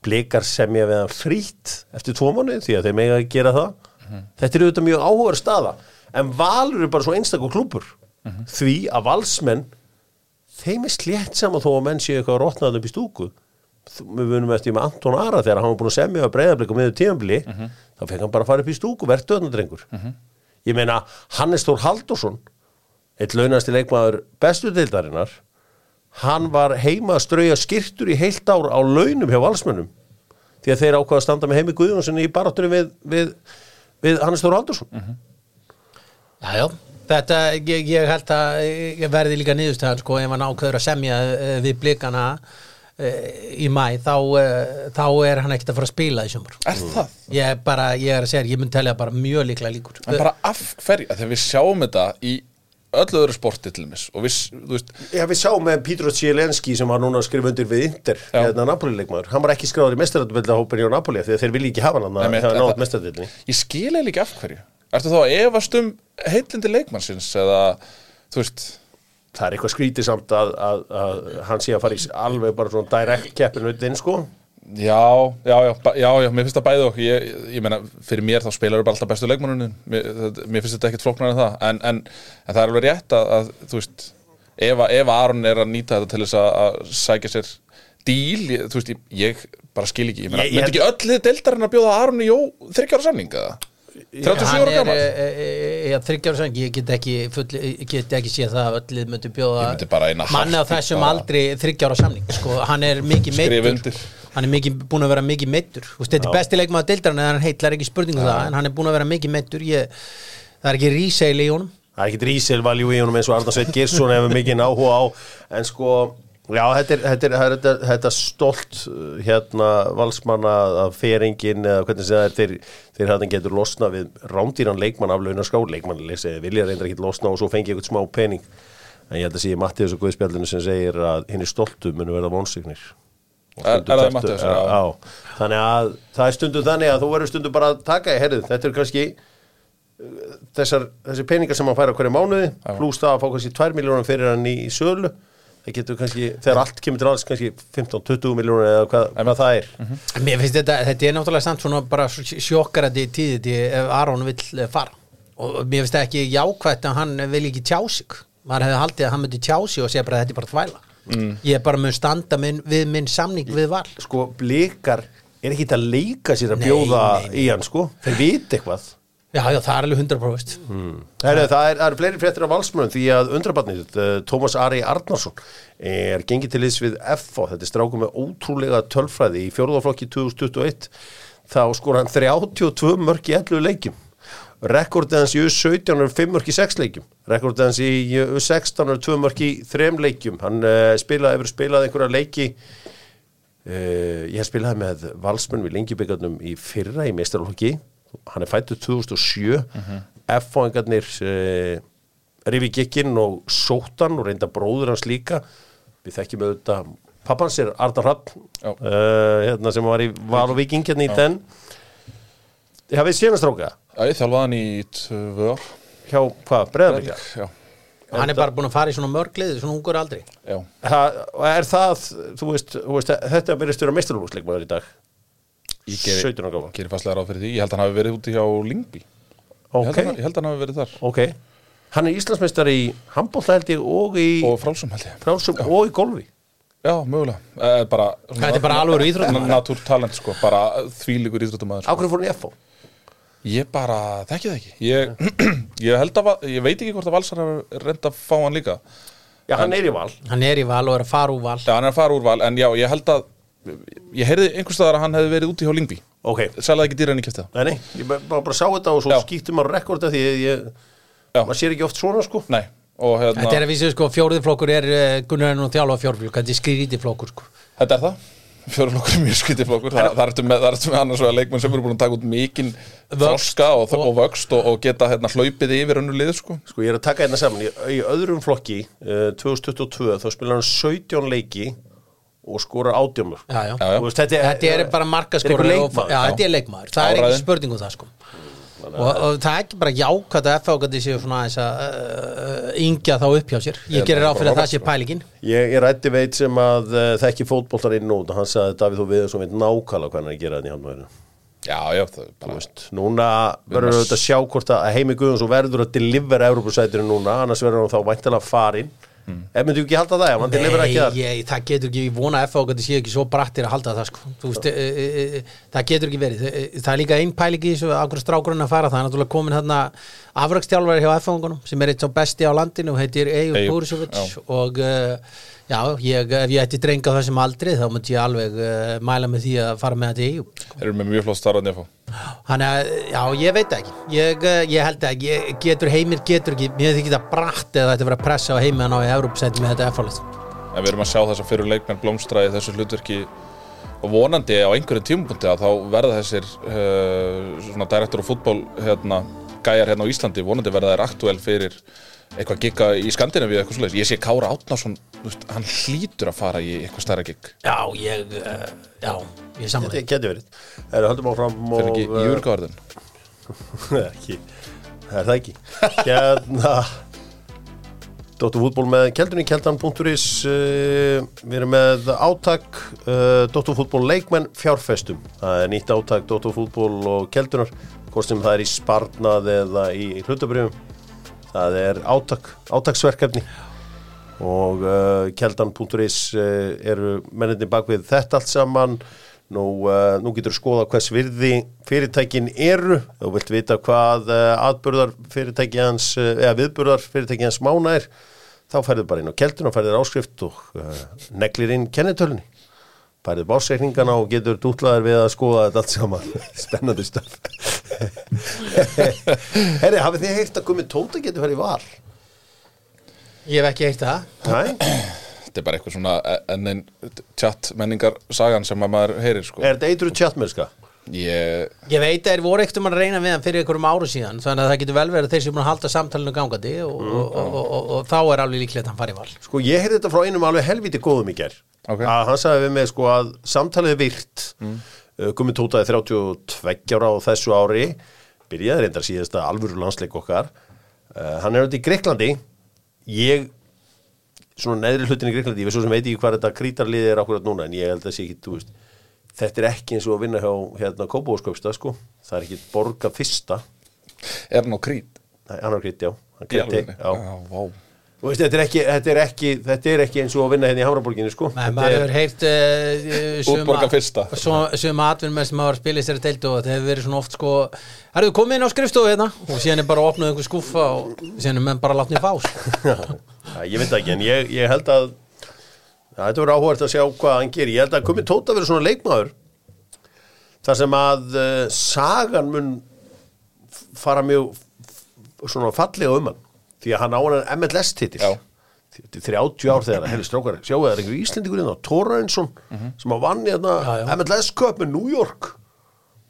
blikar semja við hann frýtt eftir tvo mánu því að þeir mega að gera það. Þetta er auðvitað mjög áhugaður staða. En Valur er bara svo einstaklega klúpur því að valsmenn þeim er slétt saman þó að menn séu eitthvað rótnað upp í stúku. Við vunum eftir með Anton Ara þegar hann var búin að semja að breyðarblik og miður tíðanbili þá fekk hann bara að fara upp í stúku verðt döðnadrengur ég meina Hannes Þór Haldursson eitt launasti leikmaður bestu deildarinnar hann var heima að strauja skirtur í heilt ár á launum hjá valsmönnum. Því að þeir ákvaða að standa með heimi Guðjónssoni í baráttunni við, við, við Hannes Þór Haldursson Já, já, þetta, ég, ég held að ég verði líka niðurstæðan sko ef hann ákveður að semja uh, við blikana uh, í mæ þá, uh, þá er hann ekkert að fara að spila í sumar. Er það? ég er bara, ég er að segja, ég mun telja bara mjög líklega líkur. En bara af hverju? Þegar við sjáum þetta í öllu öðru sporti til mis og við, þú veist, Já, við sáum með Pítro Zielenski sem var núna undir við Inter, Já. hérna Napoli-leikmaður. Hann var ekki skráður í mestaradöldahópin hjá Napoli að þeir vilja ekki hafa hann að hafa nátt mestaradöldinni ég skil eiginlega ekki af hverju. Ertu þá að efast um heillindi leikmannsins eða, þú veist? Það er eitthvað skrítið samt að, að, að hann sé að fara í alveg bara svona direkt keppinu inn sko Já, já, já, já, já, mér finnst það bæði og ég, ég meina, fyrir mér þá spilar bara alltaf bestu leikmannunum, mér, mér finnst þetta ekkert flóknar en það, en, en, en það er alveg rétt að, að þú veist, ef, að- ef Aron er að nýta þetta til þess að, að sækja sér díl, ég, þú veist, ég, bara skil ekki, ég meina, myndi ekki öll þið deildarinn að bjóða Aron í jó þryggjára samning, eða? 37 hann ára gammal? já, þryggjára sann, ég get ekki full, ég get ekki séð það að öll myndi bjóða myndi manni á þessum aldri þryggjára samning, sko, hann er mikið undir. Hann er mikið, búin að vera mikið meittur þetta er besti leikmaður deildarinn en hann heitlar ekki spurningu það, en hann er búin að vera mikið meittur það er ekki ríseil í honum. Það er ekki rísel valjú í honum eins og Arna Sveit Girsson hefur mikið áhuga á. En sko, já, þetta er, þetta er, þetta er, þetta, stolt uh, hérna valsmanna að feringin eða hvernig segja það er. Þeir, þeir hann getur losna við rándýran leikmann af launaská, leikmann lesi, vilja reyndar ekki losna og svo fengi eitthvað smá pening. En ég held að sé Mattiðus og Guðspjallinu sem segir að hinn er stoltu munu verða vonsignir þannig að það er stundum þannig að þú verður stundum bara að taka í herrið, þetta er kannski þessar, þessi peningar sem hann fær á hverju mánuði pluss það að fá kannski 2 miljónum fyrir hann í, í sölu. Það getur kannski, þegar allt kemur til alls kannski 15-20 miljónur eða hvað, hvað það er. Mér finnst þetta, þetta er náttúrulega samt svona bara sjokkarandi tíðið ef Aron vill eh, fara. Og mér finnst það ekki jákvætt að hann vil ekki tjá sig. Maður hefði haldið að hann myndi tjá sig og segja bara að þetta er bara þvæla mm. ég er bara mun standa minn, við minn samning við val. Sko, blikar er ekki að leika sér að Nei, bjóða nei, nei. í hann sko, þeir viti eitthvað. Já, já, það er alveg 100% Heru, það, er, það er fleiri fréttir af valsmönum því að undrabarnið, uh, Tómas Ari Arnarsson er gengið til liðs við FO, þetta er strákum með ótrúlega tölfræði í fjórðaflokki 2021 þá skor hann 32 mörg í 11 leikjum rekordið hans í U17 er 5 mörg í 6 leikjum. Rekordið hans í U16 er 2 mörg í 3 leikjum. Hann uh, spilaði, hefur spilað einhverja leiki uh, ég spilaði með valsmönn við lengjubíkarnum í fyrra í meistarflokki hann er fættur 2007 uh F-fóingarnir uh, rifi gekkin og sóttan og reynda bróður hans líka. Við þekkjum auðvitað pappans er Já. uh, hérna sem var í Val og Viking hérna í þenn hafið séðan stráka. Já, ég þjálfaði hann í tvö ár. Hjá hvað, breðablika Já, Hann er bara búin að fara í svona mörglið svona ungur aldrei já. Er það, þú veist, þú veist þetta verðist vera meistarlúsleikmaður í dag. Ég geri, 17 ára gáfa geri fastlega ráð fyrir því. Ég held að hann hafi verið úti hjá Lingby ég, held ok, að, ég held að hann hafi verið þar. Ok. Hann er Íslandsmeistar í handbólta held ég og í Og frálsum held ég. Frálsum og í golfi. Já, mögulega. Eh, bara, Þetta er bara alvöru íþróttamaður. Natúr talent sko, bara þvílíkur íþróttamæður á hverju fór hann í FO? Ég bara, þekki það ekki. Ég, ég held að, ég veit ekki hvort að Valsar hafi reynd að fá hann líka. Já, hann er í val. Hann er í val og er að fara úr val. Já, hann er að fara úr val, en já, ég held að Ég heyrði einhvers staðar að hann hefði verið úti hjá Lingby Ok, Sælaði ekki dýra en ég kæfti það. Nei, nei, ég bara, bara, sá þetta og svo Já. skýttum maður rekorda því að ég, Já. maður sér ekki oft svona sko. Nei, og hérna Þetta er að vísu sko, fjórði flokkur er uh, Gunnar nú þjálfa fjórflokk, þetta er skrítið flokkur sko. Þetta er það fjóruflokkur er mjög skytið flokkur Þa, það ertu með, það ertu með annars vegar leikmenn sem eru búin að taka út mikinn þroska og, og, vöxt og, og geta hérna, hlaupið yfir önnu lið sko. Sko ég er að taka hérna saman í, í öðrum flokki uh, 2022 þá spilar hann 17 leiki og skorar átjómur Já, já. Já, já. Veist, þetta, Þetta er bara markaskóra Þetta er leikmaður. Já, þetta er leikmaður, það er ekki spurning um það sko og, og það er ekki bara jákvæmt að FH séu svona aðeins að uh, yngja þá upp hjá sér. Ég gerir er á fyrir að það sé pælingin. Ég er rætti veit sem að uh, þekki fótboltar inn út og hann sagði Davíð þú við sem veit nákvæmlega hvernig hann er að gera þetta í handmæðinu Já, já, það er bara veist, núna verður erum að auðvitað að sjá hvort að Heimi Guðjóns verður að delivera Európusætinu núna, annars verður hann þá væntalega farin mm. ef myndu ekki halda það, ef hann delivera ekki þar. ég, það getur ekki, ég vona að FH gæti séu ekki svo brattir að halda það sko. Þú veist, e, e, e, það getur ekki verið. E, e, það er líka einn pæling í þessu ákveður strákurinn að fara. Það er náttúrulega komin hérna afrækstjálfari hjá FH-ungunum sem er eitt svo besti á landinu heitir Eyjur já. og uh, já, ég, ef ég ætti drenga á þessum aldri þá myndi ég alveg uh, mæla með því að fara með þetta í Eyjub Þeir eru með mjög flott starfandi að fá Þannig að, já, ég veit ekki. Ég, eh, ég held að ég, getur heimir getur ekki, mér þykir það bratt eða þetta verið að pressa á ná í Európsæti með þetta efalið En við erum að sjá þess að fyrir leikmenn blómstra í þessu hlutverki og vonandi á einhverjum tímapunkti að þá verða þessir uh, svona direktor og fútból hérna, gæjar hérna á Íslandi vonandi verða þær aktúel fyrir eitthvað gigga í Skandinavíu eitthvað svoleiðis. Ég sé Kára Átnarsson, veist, hann hlýtur að fara í eitthvað stærra gigg. Já, ég, uh, já, ég samlega Þetta geti verið. Það er höldum áfram Fyrir og ekki í eh, Júrgáðarðin. ekki, það er það ekki? Hérna Dóttur fútból með keldunni keldan.is uh, við erum með átak uh, Dóttur fútból leikmenn fjárfestum. Það er nýtt átak Dóttur fútból og keldunar hvort sem það er í sparnað eða í hlutabrjöfum það er átak, átaksverkefni og uh, keldan.is uh, eru menninni bak við þetta allt saman. Nú, uh, nú getur skoða hvers virði fyrirtækin eru. Þú vilt vita hvað uh, atbyrðar fyrirtæki hans, uh, eða viðbyrðar fyrirtæki hans mána er þá færðu bara inn á keldun og færður áskrift og neglir inn kennitölunni. Færðu básreikningana og getur dútlaður við að skoða þetta allt saman. Spennandi stöf Herri, hafið þið heyrt að komið tóta getur farið í val? Ég hef ekki eitt það? Þetta er bara eitthvað svona enn einn chat menningar sagan sem að maður heyrir sko. Er þetta eitru tjattmennska? Ég, Ég veit að þeir voru ekkert um að reyna við hann fyrir einhverjum áru síðan þannig að það getur vel verið að þeir sem búin að halda samtalinu gangandi og, og, og, og, og þá er alveg líklegt að hann fari í val Sko ég heyrði þetta frá einum alveg helviti góðum í ger Ok. að hann sagði við mig sko að samtalið er virt mm. Gummi Tótaði 32 ára á þessu ári byrjaði reyndar síðasta alvöru landsleik okkar uh, hann er auðvitað í Greiklandi ég svona neðri hlutin í Greiklandi, ég veist svo sem veit ekki hvað þetta krítarliði er akkurat núna en ég held að sé ekki, þú veist þetta er ekki eins og að vinna hjá hérna Kópavóðsköpsta sko, það er ekki borga fyrsta, er hann á krít? Nei, hann er krít, já hann alvörunni? já, Já. Þú veist, þetta er, ekki, þetta, er ekki, þetta er ekki eins og að vinna hérna í Hamraborginni sko. Nei, maður hefur heyrt uh, Útborga fyrsta. Suma atvinnum sem hafa spilið sér deild og þetta hefur verið svona oft sko Herðu, komið inn á skrifstofu hérna og síðan er bara opnuð einhver skuffa og síðan er menn bara látnið fá sko. Já, ég veit það ekki, en ég, ég held að þetta verður áhugart að sjá hvað hann gerir ég held að komið tóta verið svona leikmaður þar sem að uh, sagan mun fara mjög svona fallega um hann því að hann á hann MLS titil Já. 30 ár þegar, hefði strákar sjáu það er einhver Íslendingur hérna, Tóra Einsson sem að vann hérna Já, já. MLS Cup með New York.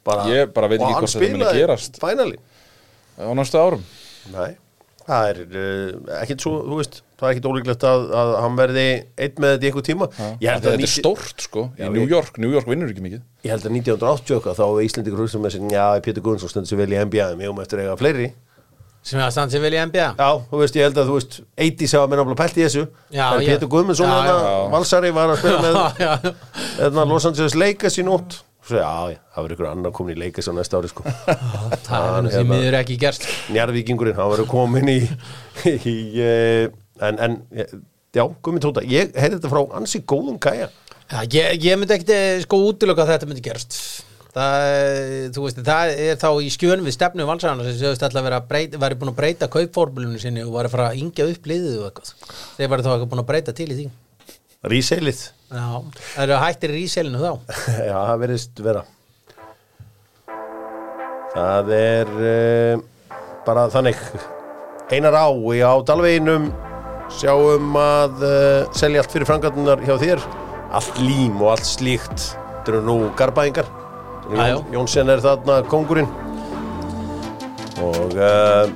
Bara, Ég bara veit ekki hvort þetta muni gerast. finally. Á næstu árum. Nei, það er uh, ekkit svo, þú veist, það er ekkit ólíklegt að, að hann verði einn með þetta í einhver tíma. Þetta að er 90 stórt sko Já, í New ég- York, New York vinnur ekki mikið. Ég held að 1980 okkar þá var Íslendingur hugsa með sér, já, Pétur Guðnsson stendur sér vel í NBA en við höfum eftir að eiga fleiri sem er að standa vel í NBA já, þú veist, ég held að þú veist 80s hafa menn áfla pælt í þessu. Já, það er ég- Pétur Guðmundsson, Já, hérna, já. valsari var að spila með Já, já. hérna, Los Angeles Lakers í nótt. Svo, já, já, það verður ykkur annar komin í Lakers á næsta ári sko. Það er nú því hérna. miður ekki gerst. Njarðvíkingurinn, hann verður komin í, í uh, en, en já, Guðmund Tóta, ég heyrði þetta frá ansi góðum kæja Já, ég, ég myndi ekkert eh, sko útiloka að þetta myndi gerast það, veist, það er þá í skjön við stefnu valsæðana sem séðust alltaf vera, breyta, væri búin að breyta kaupformulunum sinni og var að fara að yngja upp liðið og eitthvað. Þeir væri þá eitthvað búin að breyta til í því. Ríseilið Já, það eru hættir í íselinu þá? Já, það verðist vera. Það er uh, bara þannig. Einar á í á Dalveginum sjáum að uh, selja allt fyrir frangatunnar hjá þér. Allt lím og allt slíkt. Þetta eru nú garbaðingar. Jón, Jónsson er þarna kongurinn og uh,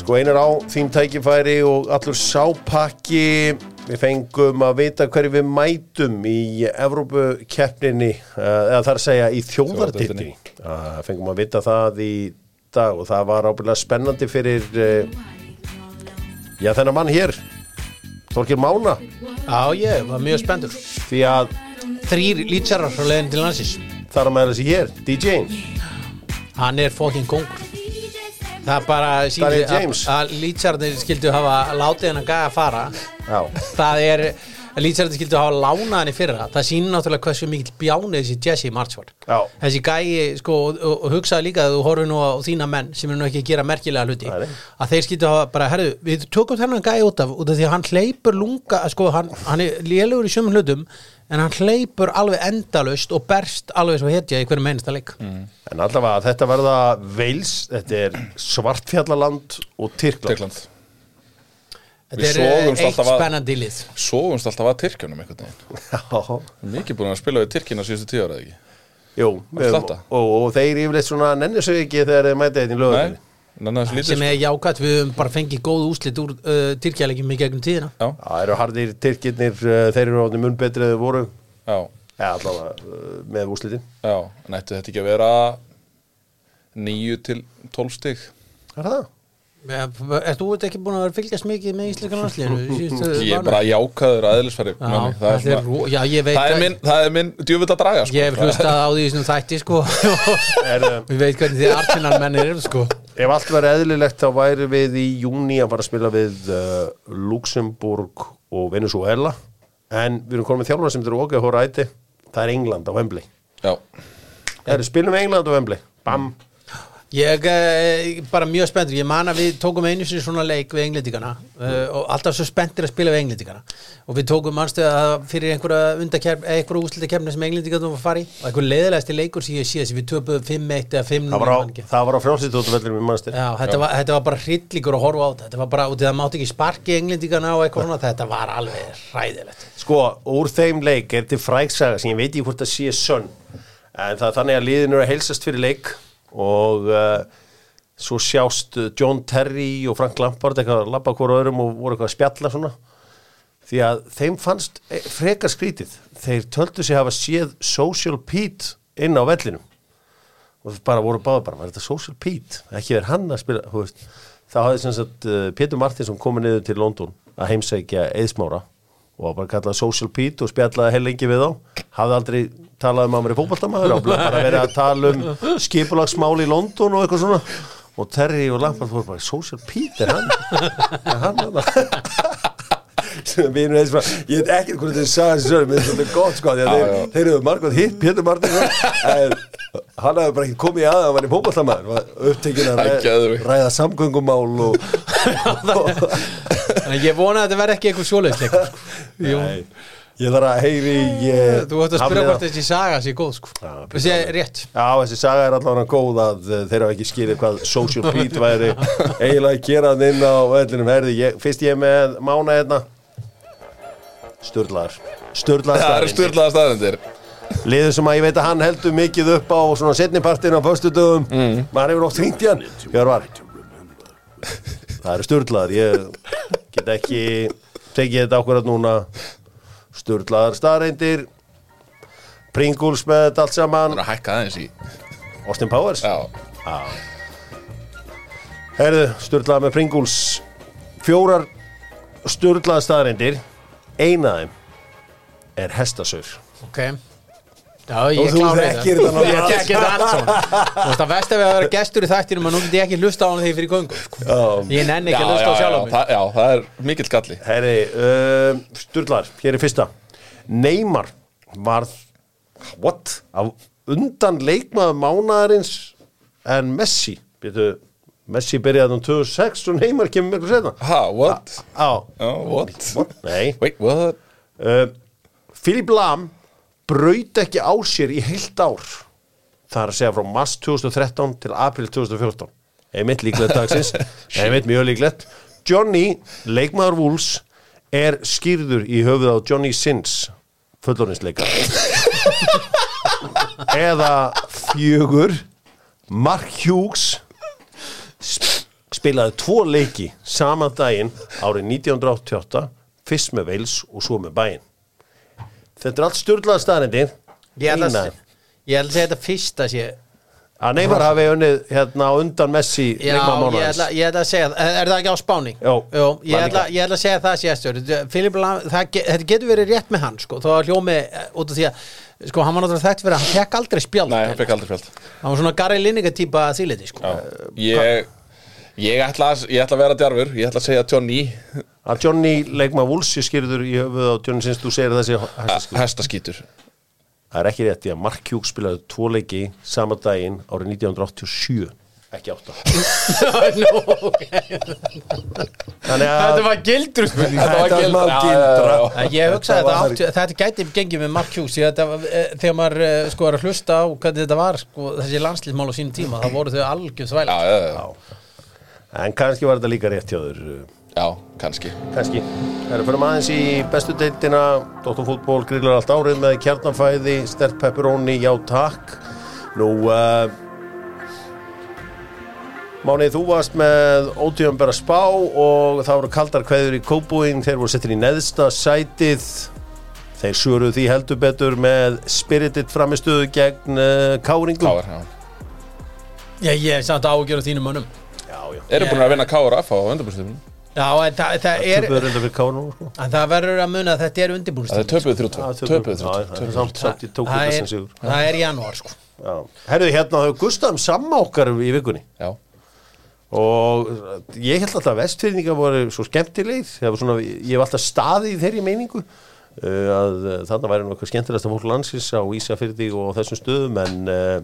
sko einar á þín tækifæri og allur sápakki. Við fengum að vita hverju við mætum í Evrópukeppninni uh, eða þar að segja í þjóðartiltinni uh, fengum að vita það í dag og það var ábyrlega spennandi fyrir uh, já þennan mann hér Þorkir Mána. Já, ég var mjög spendur því að Þrýr lítsarar frá leiðin til landsins. Þar að með þessi hér, DJ-in Hann er fokkin kongur. Það er bara James. að, að lýtsararnir skildu hafa látið hennar gæja að fara. Já, Það er að lýtsararnir skildu hafa lánað henni fyrra. Það sýnir náttúrulega hversu mikill bjánið þessi Jesse March var Já. Þessi gæji, sko, og, og, hugsaði líka að þú horfir nú á þína menn sem er nú ekki að gera merkilega hluti að þeir skildu hafa bara, herru, við tökum þennan gæji út af út af því að hann hleypur lunga sko, hann, hann en hann hleypur alveg endalaust og berst alveg svo hetja í hverjum einasta leik. En allavega þetta verða Veils, þetta er Svartfjallaland og Tyrkland. Tyrkland. Þetta er eitt spennandi lið. Sogumst alltaf að Tyrkjunum einhvern veginn. Já, Mikið búin að spila við Tyrkina síðustu tíu ára eða ekki? Jú, og, og, og þeir yfirleitt svona nenni sig ekki þegar þeir mæta þetta í Nei, sem er jákvæmt, við höfum bara fengið góð úslit úr uh, Tyrkjalegjum í gegnum tíðina. Já, Það eru hardir Tyrkirnir, uh, þeir eru átni mun betri þegar voru, já, ja, allavega uh, með úslitin já Nættu þetta ekki að vera 9 til 12 stig? Er það? Er þú ekki búin að fylgjast mikið með íslenska landsliðinu? Ég er bara jákaður aðeinsfæri það er, það er minn, það er minn djúvill að draga sko. Ég hef hlustað á því sem þætti sko. Uh, Við veit hvernig þið Arsenal mennir eru sko. Ef allt verður eðlilegt þá væri við í júni að fara að spila við uh, Luxemburg og Venezuela en við erum komið þjálfuna sem eru okkar að hóra æti það er England á Wembley. Spilum við England á Wembley. Bam Ég er bara mjög spenntur, ég man að við tókum einu sinni svona leik við englendingana uh, og alltaf svo spenntir að spila við englendingana. Og við tókum mannstöð að fyrir einhverja undakefn, einhverja úslitakefni sem englendingarnum var að fara í. Og einhver leiðilegasti leikur sem ég sé þessi við töpuðum 5-1 eða 5-0 Það var á, ég man ekki. það var á frjálsítóttuvellinum í mannstir Já, þetta, Var, þetta var bara hryllingur að horfa á þetta. Þetta var bara, það mátti ekki sparki englendingana og eitthvað svona, þetta var alveg ræðilegt Sko, úr þeim leik er til fræksaga sem ég veit ekki hvort það sé sönn en það þannig að liðin eru að heilsast fyrir leik og uh, svo sjást John Terry og Frank Lampard eitthvað að labba hvora öðrum og voru eitthvað að spjalla svona. Því að þeim fannst eh, frekar skrítið. Þeir töldu sig hafa séð Social Pete inn á vellinum. Og bara voru báða bara, var þetta Social Pete? Ekki verið hann að spila? Þá hafði sem sagt uh, Pétur Martinsson komið niður til London að heimsækja eðsmára og bara kallað Social Pete og spjallaði heil lengi við þá. Hafði aldrei talað um að maður er fótballtamaður og bara verið að tala um skipulagsmál í London og eitthvað svona. Og Terry og Lampard voru bara Social Pete er hann? Er hann Vinur eins og ég veit ekkert hvernig þið sagði þessu sögum, þetta er gott sko, því að þeir, þeir eru margótt hitt Pétur Martinsson en hann hefði bara ekki komið að að hann var í fótballtamaður var upptekinn að ræða, ræða samgöngumál og, En ég vona að þetta verði ekki eitthvað svoleiðsleik Jú, Nei, ég þarf að heyri ég, þú ætti að spyrja hvort þessi saga sé góð sko. Já, Þessi er rétt. Já, þessi saga er allavega góð að uh, þeir hafa ekki skýrið hvað Social Pete væri eiginlega að gera hann inn á vellinum. Herði, ég, fyrst ég er með mána hérna Sturlaðar Sturlaðar styrlaða staðendir Liður sem að ég veit að hann heldur mikið upp á svona setnipartin á föstudögum mm. maður hefur oft hringt í hann? Það eru sturlaðar ég get ekki tekið þetta ákvarðat núna. Sturlaðar staðreindir Pringles með þetta allt saman. Að Austin Powers? Herðu, sturlaðar með Pringles. Fjórar sturlaðar staðreindir eina af þeim er hestasaur Ok. Já, ég þekkir þetta. Ég þekki þetta allt svona Þú veist að vest að við að vera gestur í þættinum og nú get ég ekki hlusta á hann þegar ég fyrir göngu sko. Já. Ég nenni já, ekki að hlusta á já, sjálf á mig. já, það er mikill galli. Herri, uh, Sturlar, hér er fyrsta. Neymar var what? Af undan leikmaður mánaðarins en Messi Býtu, Messi byrjaði um 2006 og Neymar kemur miklu setna Ha, what? Á, Já, what? what? Nei. Wait, what? uh, Philip Lam braut ekki á sér í heilt ár. Það er að segja frá mars 2013 til april 2014 einmitt líklegt dagsins. Einmitt mjög líklegt. Johnny, leikmaður Wolves er skýrður í höfuð á Johnny Sins fullorðinsleika eða fjögur Mark Hughes spilaði tvo leiki saman daginn árið 1988 fyrst með Wales og svo með bæinn þetta er allt stjórnlega staðrindir Ég held að held að segja þetta fyrsta sé að Neymar hafi unnið hérna undan Messi Já, ég ætla að segja það, er það ekki á Spáni? Jó, líka. ég ætla að segja það þetta getur verið rétt með hann sko, þó að hljómi eh, út af því að sko, hann var náttúrulega þekkt fyrir að hann fekk aldrei spjald Nei, hann fekk aldrei spjald hann var svona Gary Lineker típa þýliti sko. Já. Ég, ég, ætla að, ég ætla að vera djarfur Ég ætla að segja Johnny að Johnny leikmaður Wolves sé skýrður í höfuð á Johnny Sins þú segir þessi hæstaskýrður. Hestaskítur það er ekki rétt í að Mark Hughes spilaði tvo leiki saman daginn árið 1987 ekki átta. Að Þetta var gildur Þetta var gildra. smá Já, gildra. já, já. En Ég hugsaði Þetta þetta, var- átti, þetta gæti gengið með Mark Hughes því að þetta, var, eh, þegar maður eh, sko er að hlusta á hvernig þetta var sko, þessi landslýsmál á sínum tíma þá voru þau algjör Já, þvæl já, já, en kannski var þetta líka rétt hjá þur já, kannski. Kannski. Það eru fyrir aðeins í bestu deildina. Dóttarfútból grillar allt árið með kjarnanfæði, stert pepperoni, já takk. Nú uh, Mánið, þú varst með ótíðan bara spá og það voru kaldar kveður í kópúing þeir voru settir í neðsta sætið. Þeir suruðu því heldur betur með spirited framistöðu gegn uh, káringum Káar, já. Já, ég er samt ágjör á þínum mönnum. Já, já. Eru búin að vinna KRF á undirbúrstöfum Já, en það, það er Töpuður enda fyrir kárungum sko. en það verður að muna að þetta er Það er Já, það er samt í tókum það, þessan er- er janúar sko. Já. Herðu, hérna hefur Gustafum sammákar í vikunni. Já, og ég held alltaf að vestfyrninga voru svo var svona, ég hef alltaf staðið í þeirri meiningu uh, að uh, þarna væri eitthvað skemmtilegast af fólk landsins á Ísafyrði og á þessum stöðum en uh,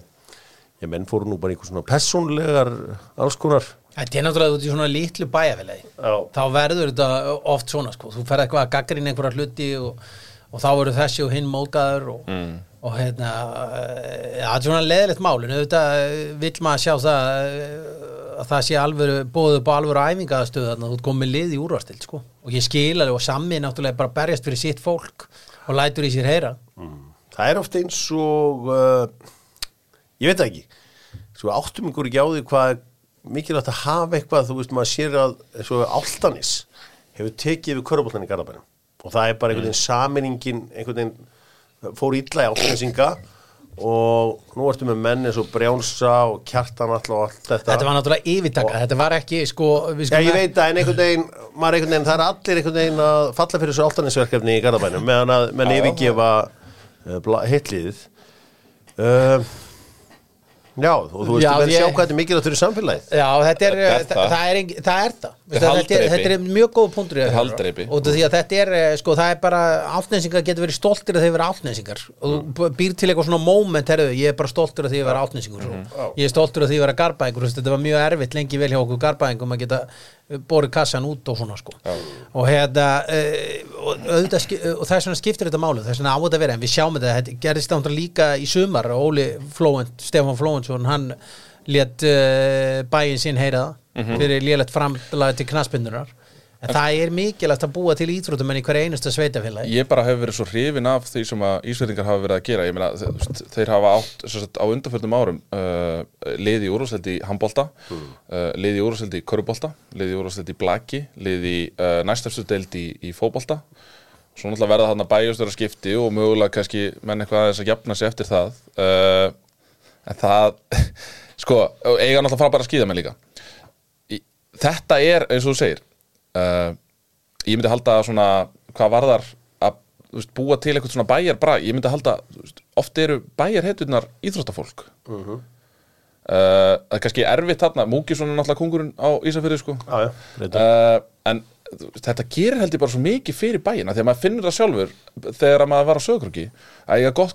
ég menn fóru nú bara einhver svona personlegar alls konar Þetta er náttúrulega út í svona litlu bæjarfélagi Já. þá verður þetta oft svona sko. þú ferð eitthvað að gaggrinn einhverja hluti og, og þá verður þessi og hinn mókaður og, mm. og hérna eh, ja, það er svona leðilegt málin auðvitað eh, vill maður sjá það eh, að það sé alvöru bóðu upp á alvöru æfingaðastöðu þannig að þú komið lið í úrvastild sko. og ég skil alveg og sammi náttúrulega bara berjast fyrir sitt fólk og lætur í sér heyra. Það er ofta eins og uh, ég veit ekki. Svo áttum ykkur ekki á því hvað mikilvægt að hafa eitthvað þú veist maður sér að Altanis hefur tekið við körubóltan í Garðabænum. Og það er bara einhvern veginn saminingin einhvern veginn fór illa í Altanesinga og nú ertu með menn eins og Brjánsa og Kjartan alltaf og allt þetta. Þetta var náttúrulega yfirtaka, þetta var ekki sko, við Já, ég veit að en einhvern veginn, maður einhvern veginn, það er allir einhvern veginn að falla fyrir þessu áltanisverkefni í Garðabænum meðan að menn yfirgefa uh, hitliðið uh, Já, og þú veist, þú verður ég- sjá hvað þetta er mikilvægt fyrir samfélagið. Já, þetta er, Þetta það, það. það, er, það er það. er þetta, er, þetta er mjög góð punktur er. Og því að þetta er, eh, sko, það er bara áltnesingar getur verið stoltir að þeir vera áltnesingar og þú býr til eitthvað svona moment herðu, ég er bara stoltur að því að vera áltnesingur ég er stoltur að því að vera garbaðingur þetta var mjög erfitt lengi vel hjá okkur garbaðingum að geta borið kassan út og svona sko. og hérna uh, og, og það er svona skiptir þetta málu það er svona á þetta að vera, en við sjáum þetta. Þetta gerðist náttúrulega líka í sumar. Óli Flóent, Stefán Flóentsson hann let uh, bæinn sinn heyra það fyrir lélegt framlega til knaspindunar en það er mikilvægt að búa til íþrótumenn í hverja einusta sveitafélagi Ég bara hef verið svo hrifin af því sem að Ísverðingar hafa verið að gera. Ég meina, þeir hafa átt sagt, á undanfjöldum árum uh, liði í úrvarsleiti í handbolta uh, liði í úrvarsleiti í körubolta liði í úrvarsleiti í blaki liði uh, næstafstu deild í, í fótbolta. Svo náttúrulega verða þarna bæjastöra skipti og mögulega kannski menn eitthvað aðeins að jafna sig eftir það. Uh, En það, sko, eiga náttúrulega frábæra skýða með líka. Þetta er, eins og þú segir uh, ég myndi halda að svona hvað varðar að þú veist, búa til eitthvað svona bæjar bara, ég myndi halda þú veist, oft eru bæjar heitunar íþróttafólk uh það er kannski erfitt þarna, Múkisson er náttúrulega kongurinn á Ísafyrði sko. Uh, en þetta gerir held ég bara svo mikið fyrir bæina því að maður finnur það sjálfur þegar að maður var á sögurki að ég er gott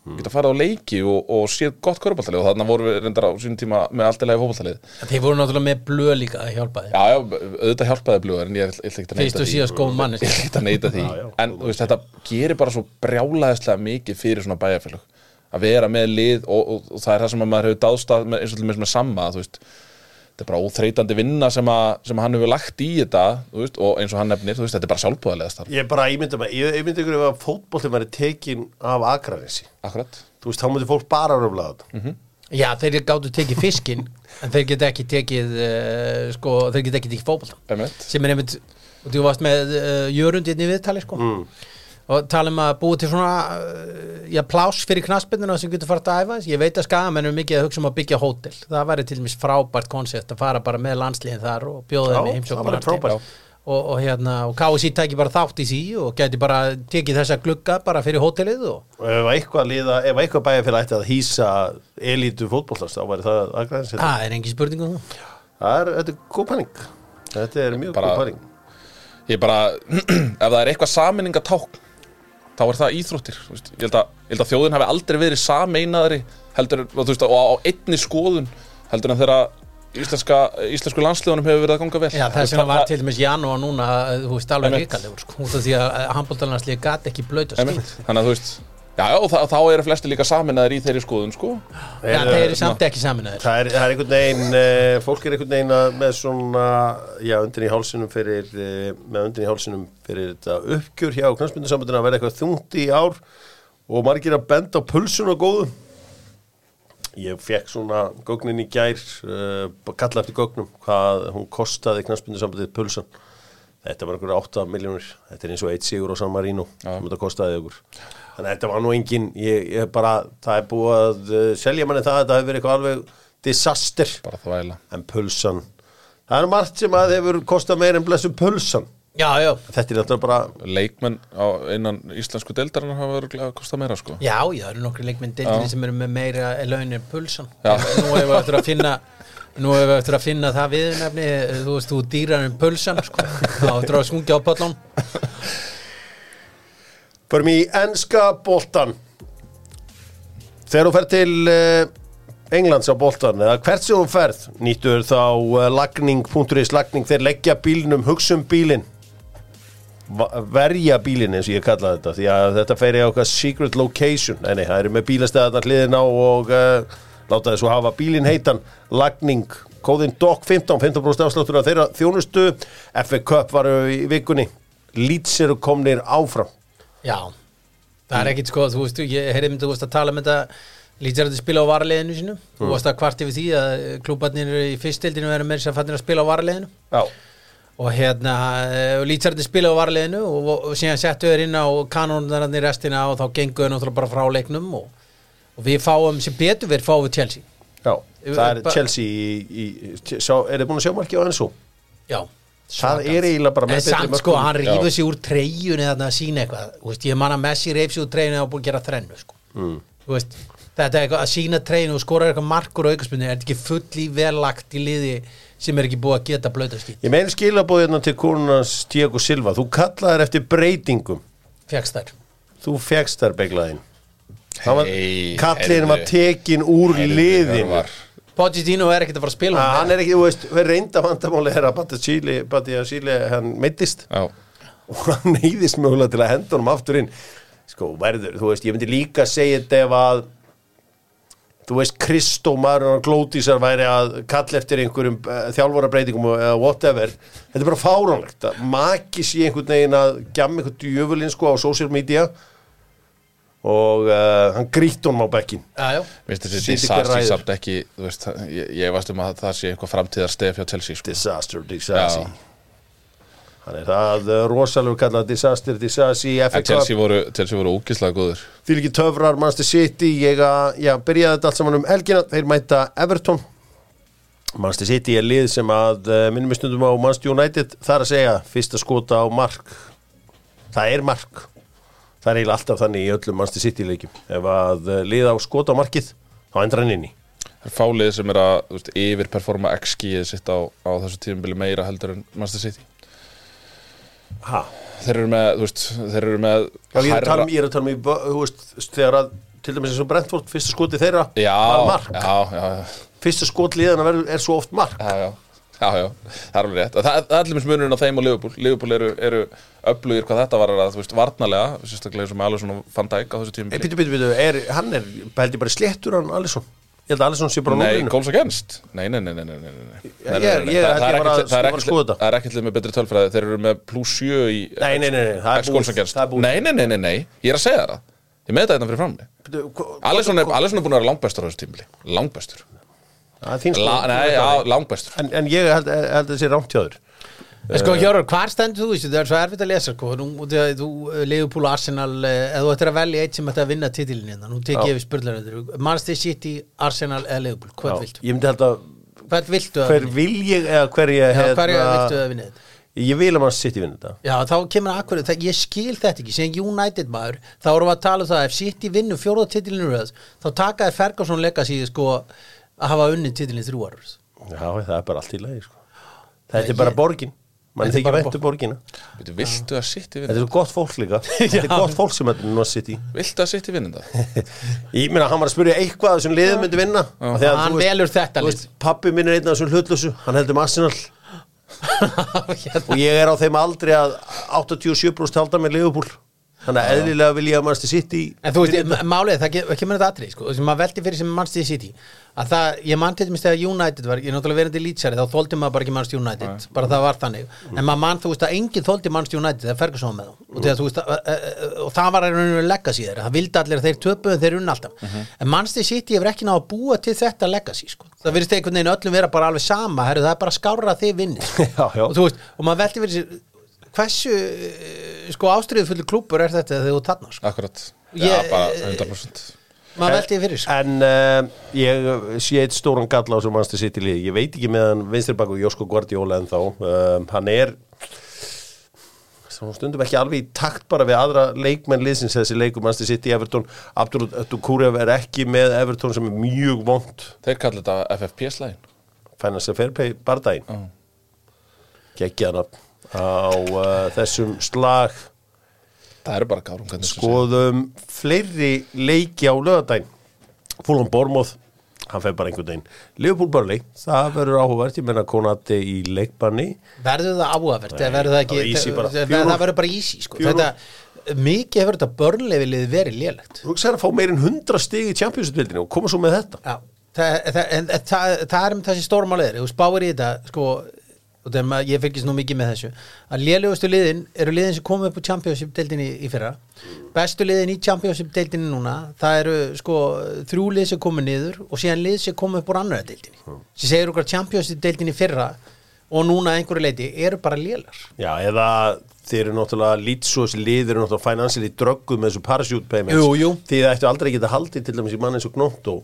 körfubaltalið geta farið á leiki og, og séð gott körfubaltalið og þarna vorum við reyndar á sínum tíma með allt í lagi fótbaltalið þeir voru náttúrulega með blöð líka að hjálpa þeim Já, já, auðvitað hjálpaði blöðar en ég ætla ekki að fyrst neita og því. síðast góð manni Ég ætla ekki að neita því. En þú veist, þetta gerir bara svo brjálaðislega mikið fyrir svona bæjarfélag að vera með lið og, og, og það er það sem að maður hefur dáðstað með, eins og með samma þú veist, þetta er bara óþreytandi vinna sem, að, sem hann hefur lagt í þetta veist, og eins og hann nefnir, veist, þetta er bara sjálfbúðalega starf. Ég er bara ímynda mig, ég ímynda ykkur ef að fótbollin væri tekin af Akranessi Akkurat, Þú veist, þá múti fólk bara röfla þetta. Já, þeir gáttu tekið fiskinn en þeir geta ekki tekið uh, sko, þeir geta ekki tekið fótbolta einmitt. Sem er einmitt, og þú varst með uh, jörund inn í viðtali sko. Mm. Og tala um að búa til svona uh, já, plás fyrir knaspinduna sem getur fara að æfa ég veit að skagamenn er mikið að hugsa um að byggja hótel. Það væri til dæmis frábært koncept að fara bara með landsliðin þar og bjóða þeim í Já, heimsókn það á væri landsliðin. frábært. og, og hérna, og KSI tæki bara þátt í því og gæti bara tekið þessa glugga bara fyrir hótelið og Og ef eitthvað liða, ef eitthvað bæja fyrir ætti að hýsa elítu fótbollast, þá væri það Akranessi það er engin spurning um það? Það er, þetta er góð panning Þetta er mjög Bara- góð panning Ég bara, ef það er eitthvað saminningatákn þá er það íþróttir veist. ég, held að, ég held að þjóðin hafi aldrei verið sameinaðri heldur, veist, og á einni skoðun heldur en þegar íslenska, íslensku landsliðunum hefur verið að ganga vel Já, Það- var til dæmis janúar núna, þú veist, alveg ríkalegur, sko, því að handbóltalanslið gati ekki blöta skýt. Þannig að þú veist Já, já, og þá, þá eru flesti líka saminaðir í þeirri skoðun, sko Já, þeir eru samt ekki saminaðir. Það er, það er einhvern veginn, uh, fólk er einhvern veginn að- með svona, já, undin í hálsinum fyrir, uh, með undin í hálsinum fyrir þetta uppgjör hjá knastmyndasambandina að vera eitthvað þungt í ár og margir að benda á pulsun og góðum. Ég fekk svona gögnin í gær, uh, kalla eftir gögnum, hvað hún kostaði knastmyndasambandið pulsan. Þetta var einhverja 8 miljónir, þetta er eins og eitt sigur á San Marino sem þetta kostaði ykkur. Þannig að þetta var nú engin, ég, ég bara, það er búið að uh, selja manni það, þetta hefur verið eitthvað alveg disaster Bara þvæla en pulsan það er margt sem að hefur kostað meir en blessu pulsan Já, já, þetta er náttúrulega bara Leikmenn á innan íslensku deildarinn hafa verið að kosta meira, sko já, já, það eru nokkri leikminn deildinni Já. sem eru með meira launir pulsan. Já. Nú hefur við eftir að finna, nú hefur við eftir að finna það viðnefni, þú veist, þú dýrar en pulsan, sko, þá að skungja á pollón. Förum í enska boltan Þegar þú fer til uh, Englands á boltan eða hvert sem þú ferð nýttur þá uh, lagning.is lagning. Þeir leggja bílnum, hugsa um bílin Va- verja bílinn eins og ég kalla þetta því að þetta fer í okkar secret location. Nei, nei, það eru með bílastæðarnar hliðina og uh, láta þessu hafa bílinn heitan. Lagning, kóðin DOC15 15% afsláttur af þeirra þjónustu. FA Cup varu í vikunni. Leeds eru komnir áfram Já, það er ekkit sko, þú veist, ég heyrði myndi, þú veist að tala um þetta að spila á varaliðinu sínu. Þú veist að hvart yfir því að klúbarnir í fyrstildinu verður meira sem fannir að spila á varaliðinu. Já, og hérna, lítið að spila á varaliðinu og, og síðan settu þeir inn á kanónarnir restina og þá gengu þeir náttúrulega bara frá leiknum og, og við fáum sem betur við fáum við Chelsea. Já, það er Chelsea í, í, sjá, er þið búin að sjá marki á Enzo? Já Það er eiginlega bara með betri samt sko, hann Já. rífur sig úr treyjunni þarna að sína eitthvað Þú veist, Ég man að Messi reif sig úr treyjunni og búin að gera þrennu sko. Mm. Þú veist, Þetta er eitthvað að sína treyjunni og skora eitthvað markur og aukaspunni Er þetta ekki full í velagt í liði sem er ekki búið að geta blöta skýt Ég meina skilabóð hérna til konunans Diego Silva, þú kallaðir eftir breytingum Fjagst þær þú fegst þær beglaðin Hey, Kallin var tekin úr Heyrðu, liðin Hjörvar. Pochettino er ekkert að fara að spila Ah, hann er ekki, þú veist, hver reynda vandamáli er að Chile, hann meittist Já, og hann neyðist mögulega til að henda honum aftur inn. Sko, verður, þú veist, ég myndi líka segja þetta ef að þú veist, Kristó Marun og Glótísar væri að kalla eftir einhverjum uh, þjálfarabreitingum eða whatever. Þetta er bara fáránlegt að maki sér einhvern veginn að gjamma einhvern djöfulinn sko á social media. og uh, hann grýtt honum á bekkin ræður. samt ekki veist, ég, ég veist um að það sé eitthvað framtíðar stef hjá Chelsea sko. disaster, disaster Já. hann er það uh, rosalur kallað disaster, disaster FA En Cup. Chelsea voru, Chelsea voru ógislega góður Því ekki töfrar, Manchester City ég að, já, byrjaði þetta allt saman um helgina þeir mæta Everton. Manchester City er lið sem að uh, minnum við stundum á Manchester United þar að segja, fyrsta skota á mark. Það er mark það er eiginlega alltaf þannig í öllum Manchester City leikjum. Ef að uh, lið á skota á markið þá endur hann inn í Það er fálið sem er að veist, yfirperforma XG-ið sitt á, á þessu tímabili meira heldur en Manchester City. Ha. Þeir eru með, þú veist, þeir eru með Já, ég er að um, er að tala um í, bö- þú veist, þegar að til dæmis eins og Brentford, fyrsta skoti þeirra Já, var mark, já, já, fyrsta skot liðana verður, er svo oft mark. Já, já, já, já, það er alveg rétt. Það, er allir mis munurinn á þeim og Liverpool. Liverpool eru, eru öflugir hvað þetta var að, þú veist, varnalega, sérstaklega eins og með alveg svona Van Dijk á þessu Ei, tímabili. Pítu, pítu, pítu, er, hann er, held ég bara sléttur hann Alisson Ég held að Alisson sé bara Nei, núlinu goals against Nei, nei, nei, nei, nei, nei, nei. Nei, nei, nei, nei. ég- það ég var að- skoða þetta. Það er ekkert með betri tölfræði Þeir eru með pluss 7 í Nei, nei, nei, nei, það er búið. Það er búið. Langbæstur Það En, en ég held, held að það sé rámt hjá þér En sko Hjörur, hvar stendur þú í þessu? Það er svo erfitt að lesa sko Nú, þú, Leifupúl og Arsenal eh, Ef þú ættir að velja eitt sem ætti að vinna titilin hérna Nú tek Já. ég við spurningar Manchester City, Arsenal eða Leifupúl Hvern viltu? Ég myndi held að Hvern viltu að hver vinna? vil ég eða hver ég Já, hverja viltu að vinna þetta? Ég vil að maður sitt í vinna þetta Já, þá kemur að akkur, það, ég skil þetta ekki sem United maður, þá erum við að tala um það ef City vinnur fjóða titilinu röð þá takaði Ferguson legacy sko að hafa unnið titilin þrjú árur Já, það er bara allt í lagi sko. Þetta Ég- er bara borgin. Man Þetta er þykir bara væntu borgina. Viltu, viltu að sitt í Þetta vinna er gott fólk líka. Þetta er gott fólk sem þetta er nú að sitt í. Viltu að sitt í vinna það Ég meina, hann var að spyrja eitthvað að þessum liðum myndi vinna. Af því að, Hann velur þetta þú veist, Pabbi minn er einn af þessum hlutlösu Hann heldur með Arsenal. Hérna. Og ég er á þeim aldrei að 87% halda með Liverpool Þannig að eðlilega vil ég að maður sitt í En þú veist, málið, það ke- kemur þetta atrið sko, sem maður veldi fyrir sem Manchester City. Að það, ég mann til dæmis þegar United var ég er náttúrulega verandi lýtsari, þá þóldi maður bara ekki Manchester United, bara það var þannig. En maður mann, þú veist, að enginn þóldi Manchester United þegar Ferguson var með og, þegar, þú veist, að, að, og það var einhvern legacy þeirra, það vildi allir að þeir töpuðu þeir unna alltaf, en Manchester City hefur ekki náða að búa til þetta legacy, sko. Það virðist einhvern veginn öllum vera bara alveg sama. Herru, það er bara skárra að þið vinni sko. Já, já. og þú veist, og maður veldi fyrir sér hversu, eh, sko, ástriðufullu klúpur er þetta þegar þú tannar, sko? Akkurat. Já, Ég- bara 100% maður veldi fyrir sko. En uh, ég sé eitt stóran galla á sem mannstu sitt í liði. Ég veit ekki með hann vinstri baku Josko Guardiola en þá um, Hann er stundum ekki alveg í takt bara við aðra leikmenn liðsins þessi leikum mannstu sitt í Everton. Abdul Dukurev er ekki með Everton sem er mjög vond. Þeir kallar þetta FFP-slægin Financial Fair Play bardaginn Já. Gekkjaðan á uh, þessum slag. Það eru bara gárum Skoðum fleiri leiki á lögadaginn Fúlum Bormóð hann fer bara einhvern veginn. Liverpool Burnley, það verður áhugavert. Ég menna konati í leikbanni. Verður það áhugavert? Eða verður það ekki það bara. það, Fjögur- það verður bara easy sko. þetta, mikið hefur þetta börnleifilið verið lélegt. Þú hugsaður að fá meirinn 100 stig í Champions-dildinu og koma svo með þetta. Já, það, það, en, það, það er um þessi stórmáliðir, þú spáir í þetta sko, og þegar maður- ég fylgist nú mikið með þessu. Að lélegustu liðin eru liðin sem komið upp á Championship-deildinni í fyrra. Bestu liðin í Championship-deildinni núna það eru sko þrjú lið sem komið niður og síðan lið sem komið upp úr annara deildinni. Sem segir okkar Championship-deildinni í fyrra og núna einhverju leiti eru bara lélar. Já, eða þeir eru náttúrulega þessi lið eru náttúrulega financially drögguð með þessu parachute payments. Jú, jú. því það ættu aldrei geta haldið til dæmis í mann eins og Gnóttó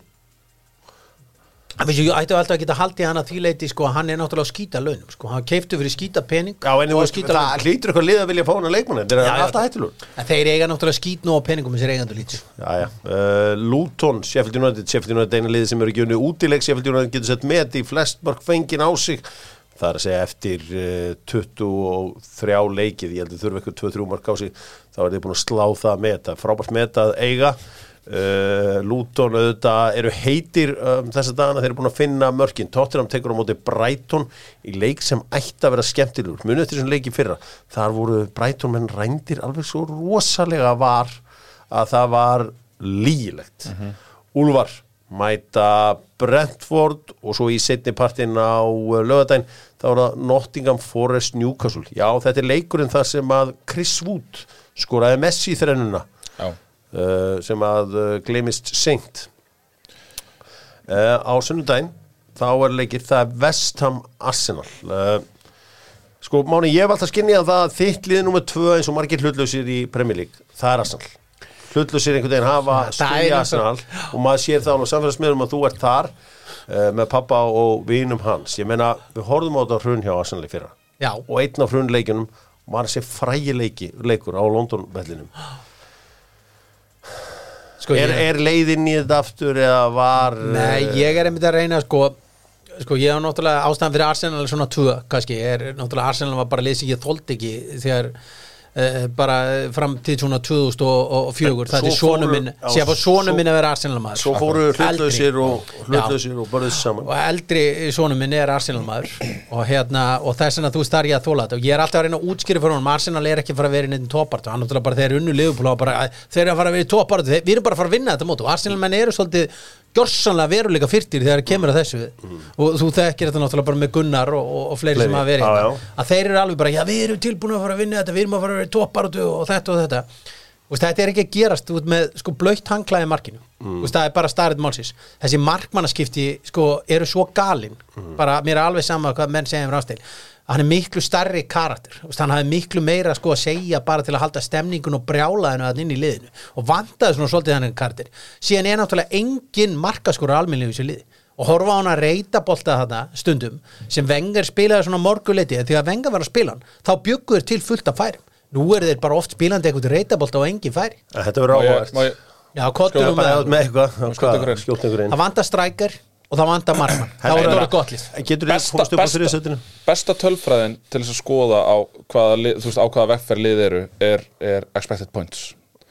ég ætti alltaf að geta haldið hann að því leiti sko, hann er náttúrulega að skýta launum sko, hann keiftu fyrir skýta pening Já, en skýta það launum hlýtur eitthvað lið að vilja fá hana leikmann þetta er Já, já. alltaf hættulur En þeir eiga náttúrulega skýt nú á peningum þessir eigandur lít Já, já, uh, Luton, Sheffield United Sheffield United er eina liði sem eru ekki unni útileik Sheffield United getur sett með í flest mörg fengin á sig. Það er að segja eftir uh, 23 leikið, ég held að þurfa eitthvað 2-3 mörg á sig, þá er þið búin að slá það með þetta, frábært með þetta að eiga uh, Luton auðvitað eru heitir um, þessa dagana. Þeir eru búin að finna mörkin, Tottenham tekur á móti Brighton í leik sem ætti að vera skemmtilegur, munið eftir þessum leiki fyrra. Þar voru Brighton menn rændir alveg svo rosalega var að það var lígilegt Úlfar mæta Brentford og svo í setni partin á uh, lögadaginn þá er það Nottingham Forest Newcastle. Já þetta er leikurinn þar sem að Chris Wood skoraði Messi í þrennuna. Já, uh, sem að uh, glemist seint. Uh, á sunnudaginn þá er leikir það er West Ham Arsenal. Sko Máni ég hef alltaf skinnið að það að þitt liðið nummer tvö eins og margir hlutlausir í Premier League það er Arsenal. Hlutlausir einhvern veginn hafa skilja Arsenal og maður sér það á samfélagsmiðlum að þú ert þar með pappa og vinum hans. Ég meina við horfum á þetta hrun hjá Arsenal í fyrra. Já, og einn af hrunleikunum var þessi frægi leiki, leikur á London vellinum sko er, er leiðin í þetta aftur eða var Nei, eh, ég er einmitt að reyna sko Sko ég hef náttúrulega ástæðan fyrir Arsenal svona tvö kannski, er náttúrulega Arsenal var bara sem ég þóldi ekki þegar bara fram til svona 2004 En það er fóru- minn, að sonu svo- minn að vera Arsenal maður svo fóru hlutlausir og hlutlausir og börðist saman. og eldri sonu minn er Arsenal maður og hérna, og þess vegna þú ég að þóla þetta. Og ég er alltaf að reyna að útskýra fyrir honum Arsenal er ekki að fara að vera í neitt toppart og hann náttúrulega bara þeir unnu bara þeir eru að fara að vera í toppart við erum bara að fara að vinna þetta mót. Og Arsenal menn eru svolítið gjörsanlega veruleika fyrtir þegar kemur að þessu. Og þú þekkir þetta náttúrulega bara með Gunnar og, og, og fleiri Fleiri, sem hafa verið já. að þeir eru alveg bara, já við erum tilbúin að fara að vinna þetta við erum að fara að vera topparatu og þetta og þetta. Vist, þetta er ekki að gerast út með sko, blöytt hanglaði markinu. Mm. Vist, það er bara starrið málsins. Þessi markmannaskipti sko, eru svo galin. Bara mér er alveg sama hvað menn segja um Rástein hann er miklu starri karakter. Hann hafi miklu meira sko, að segja bara til að halda stemningun og brjálaðinu að inn í liðinu. Og vandaði svona svolítið hann karakter. Síðan er náttúrulega engin markaskur almennilegu í þessu liði. Og horfa á hann að reyta bolta þarna stundum sem Vengar spilaði svona morguleiti því að Vengar var að spila hann þá bjöggur til fullt af færum. Nú eru þeir bara oft spilandi eitthvað reytabolta og engin færi. En Þetta verður ég- já. Skjóta ykkur inn. Það vantar strækjar og það vantar markmann. Þá er það gott lið. Besta, besta, besta tölfræðin til þess að skoða á hvaða, lið, veist, á hvaða vegferð lið eru er, er expected points.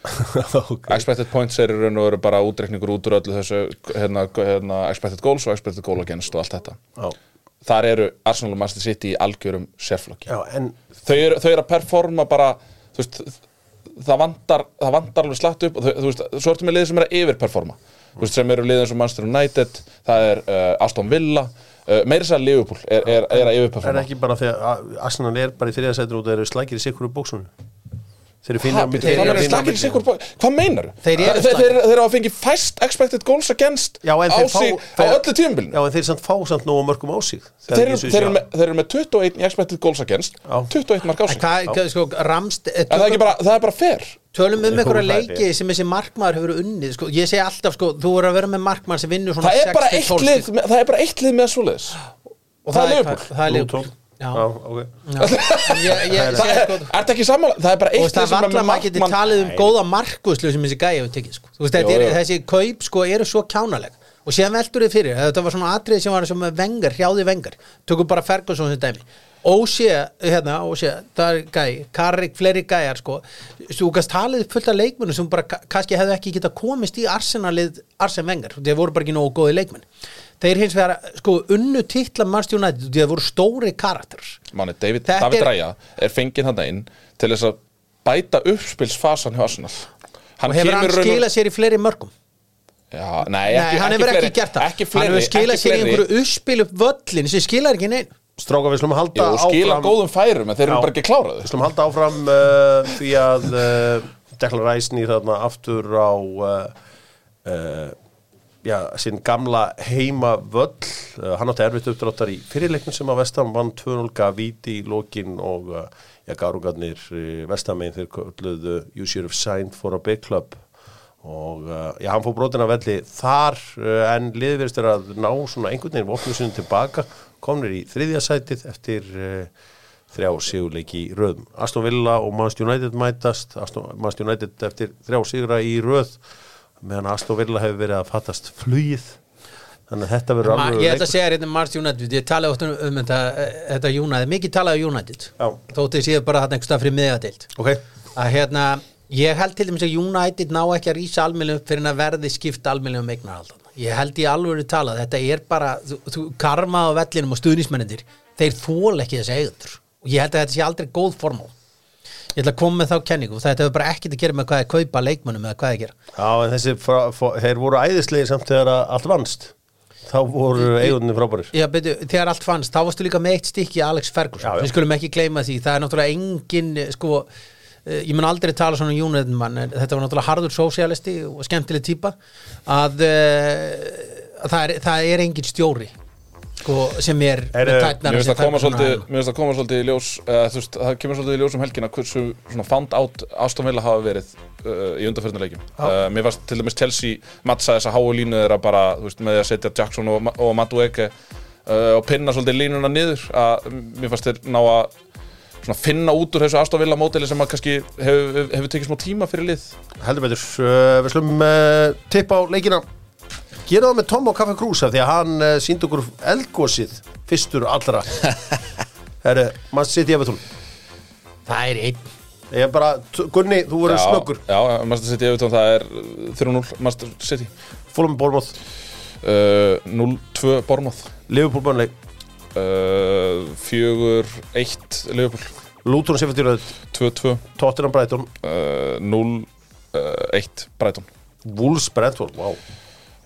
Ok. expected points er í raun og veru bara útreikningur út úr öllu þessu hérna, hérna, expected goals og expected goal against og allt þetta. Já. þar eru Arsenal og Manchester City í algjörum sérflokki. Já, en þau eru, þau eru að performa bara veist, það vantar það vantar alveg slatt upp og þau, þú veist, svo ertu með liðið sem er að yfirperforma veist, sem eru liðið eins og Manchester United það er uh, Aston Villa uh, meira sér að Liverpool er, er, er að er yfirperforma það ekki bara þegar að Arsenal er bara í þriðasætinu og það eru slækir í sikkur úr bóksunum Þeir eru bíddu, hvað meinar meinar Þeir eru að fengi fæst expected goals against Já, en á þeir fá sig á öllu tímabilinu. Já, en þeir samt fá samt nógu mörgum á sig. Þeir, er eru- með, þeir eru með 21 í expected goals against Já. 21 mark á sig. hvað, hvað, sko, ramst En það er, ekki bara, það er bara fair. tölum um Ég einhverja leiki sem þessi markmaður hefur unnið sko. ég segi alltaf, sko, þú voru að vera með markmann sem vinnur svona Það er bara 6 eitt 12 lið stig. með- Það er bara eitt lið með svoleiðis. Og það er Liverpool er. Já. Já, ok er, þetta ekki sammála? Það er bara eitt það er valla með maður geti markmann talið um góða markvöðslu sem þessi gæi hefur tekið sko. Þú veist, þetta Jú, er, jú. þessi kaup sko eru svo kjánaleg og síðan veldur þið fyrir, þetta var svona atrið sem var sem vengar, hrjáði vengar tökum bara Ferguson sem dæmi Ósé, hérna, Ósé, það er gæi Karrik, fleiri gæjar sko. Þú kannst talið fullt af leikmennu sem bara ka- kannski hefðu ekki getað komist í Arsenalið Arsen Vengar, þeir voru bara ekki nógu góði leikmenn. Þeir hins vegar, sko, unnu titla Manchester United, þeir voru stóri karakter. Máni, David, Þetta David er- Ræja er fenginn þarna inn til þess að bæta uppspilsfasan hjá Arsenal. Hann og hefur hann skilað sér í fleiri mörgum? Já, nei, Nei, ekki, hann ekki hefur fleiri, ekki gert það. Ekki fleiri, Hann hefur skilað ekki sér í einhverju uppspil upp völlin sem skilar ekki neinn Stráka, við slum halda skila áfram góðum færum en þeir eru bara ekki kláraði Við slum halda áfram uh, því að uh, Declan Rice nýr þarna aftur á uh, uh, já, sinn gamla heima völl uh, hann átti erfitt uppdráttar í fyrirleiknum sem að Vestam vann 2-0 gaf víti í lokin og já, gárungarnir uh, Vestamegin þeir kölluðu You should have signed for a big club. Og já, hann fór brotin að velli þar en liðverðist er að ná svona einhvern veginn vopnum sinni tilbaka komnir í þriðja sætið eftir uh, þrjá sigurleiki í röðum Aston Villa og Manchester United mætast Aston, Manchester United eftir þrjá sigra í röð meðan Aston Villa hefur verið að fattast flugið. Þannig að þetta verður alveg ég ætla að segja hérna Mars United. Ég talaði oft um, um þetta, þetta United. Mikið talaði um United. Þóttið séu bara þarna einhvers stað fyrir miðjadeild ok, að hérna, ég held til dæmis að United ná ekki að rísa almennum fyrir að verði skipta almennum um eignarhaldan ég held í alvöru talað, þetta er bara þú, þú karma á vellinum og stuðnismennir þeir þól ekki þessi eigendur. Og ég held að þetta sé aldrei góð formál. Ég ætla að koma með þá kenningu þetta hefur bara ekkert að gera með hvað er kaupa leikmönnum eða hvað er að gera. Já en þessi frá, frá, þeir voru æðislegir samt þegar allt vannst. Þá voru eigundinni frábærir. Já, betur, þegar allt fannst, þá varstu líka með eitt stykki Alex Ferguson, við skulum ekki gleyma því það er náttúrulega engin, sko ég mun aldrei tala svona um United mann þetta var náttúrulega harður sósialisti og skemmtileg típa að, uh, að það, er, það er engin stjóri sko, sem er Er, með eh, tætnar Mér finnst það koma svolítið, í ljós uh, veist, það kemur svolítið í ljós um helgina hversu svona found out Aston Villa hafa verið uh, í undanfjörnuleikjum uh, Mér fannst til dæmis Chelsea mattsa þessa háu línu þeirra bara veist, með að setja Jackson og, og Madueke og pinna svolítið línuna niður að mér fannst þeir ná að finna út úr þessu Aston Villa mótili sem að kannski hefur hef, hef tekið smá tíma fyrir lið? Heldur betur, uh, við slum uh, tippa á leikina. Gera það með Tom og Kaffe Krúsa því að hann uh, síndi okkur eldgósið fyrstur allra. Herru, maður sitt í Evertón það er einn. Ég er bara, Gunni, þú verður snöggur. Já, Master City Evertón það er uh, 3-0 Master City. Fólum Bormoth, uh, 0-2 Bormoth Liverpool Burnley uh, 4-1 Liverpool. Luton Sefardýröð, 2-2 Tottenham Brighton. Uh, 0-1 Brighton. Wolves Brentford, wow.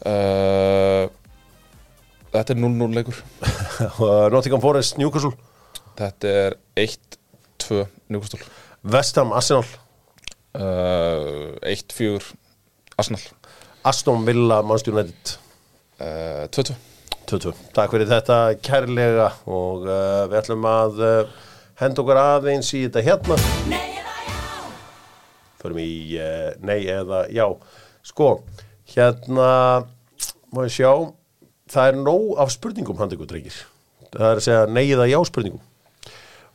Uh, Þetta er 0-0 leikur. Nottingham Forest, Newcastle. Þetta er 1-2 Newcastle. West Ham, Arsenal. Uh, 1-4 Arsenal. Aston Villa, Manchester United. Uh, 2-2 22. Takk fyrir þetta kærlega og uh, við ætlum að uh, henda okkur aðeins í þetta hérna. Förum í uh, nei eða já. Sko, hérna má ég sjá það er nóg af spurningum handa ykkur drengir. Það er að segja nei eða já spurningum.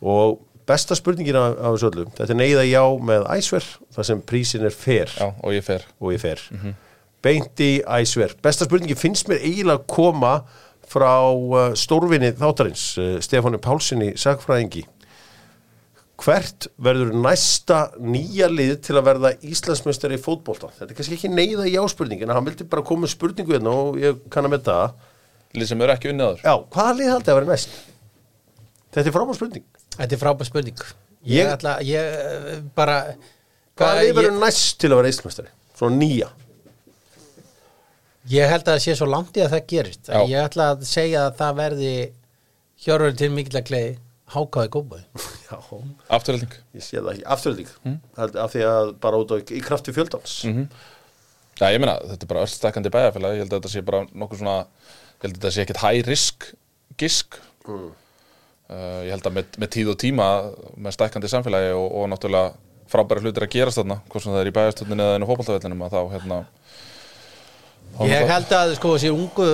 Og besta spurningin af, af þessu öllu þetta er nei eða já með æsver þar sem prísin er fer Já, og ég fer og ég fer beint í æsver besta spurningi finnst mér eiginlega að koma frá uh, stórvinni þáttarins uh, Stefáni Pálssoni sagfræðingi hvert verður næsta nýja lið til að verða Íslandsmeistari í fótbolta? Þetta er kannski ekki neyða í áspurning en hann vildi bara koma spurningu hérna og ég kann að með það. Lið sem eru ekki unnið áður. Já, hvaða lið haldið að vera næst? þetta er frábær spurning. Þetta er frábær spurning. Ég, Ég- ætla, ég eh, bara hvaða lið ég, verður næst til að vera Íslandsmeistari? svona nýja ég held að það sé svo langt í að það gerist Já. Ég ætla að segja að það verði hjörður til mikill að gleði hákáði góðbæði já, Afturhalding ég sé það ekki, afturölding mm. af því að bara út á í krafti fjöldans. Já, ég meina, þetta er bara öll stakkandi bæjarfélag. Ég held að þetta sé bara nokkuð svona Ég held að þetta sé ekkert high risk gisk. Uh, Ég held að með, með tíð og tíma með stakkandi samfélagi og, og náttúrulega frábæra hlutir að gerast þarna hvort sem það er í bæjarstöndinu eða inn á fótboltavellinum að þá hérna Ég held að sko þessi ungu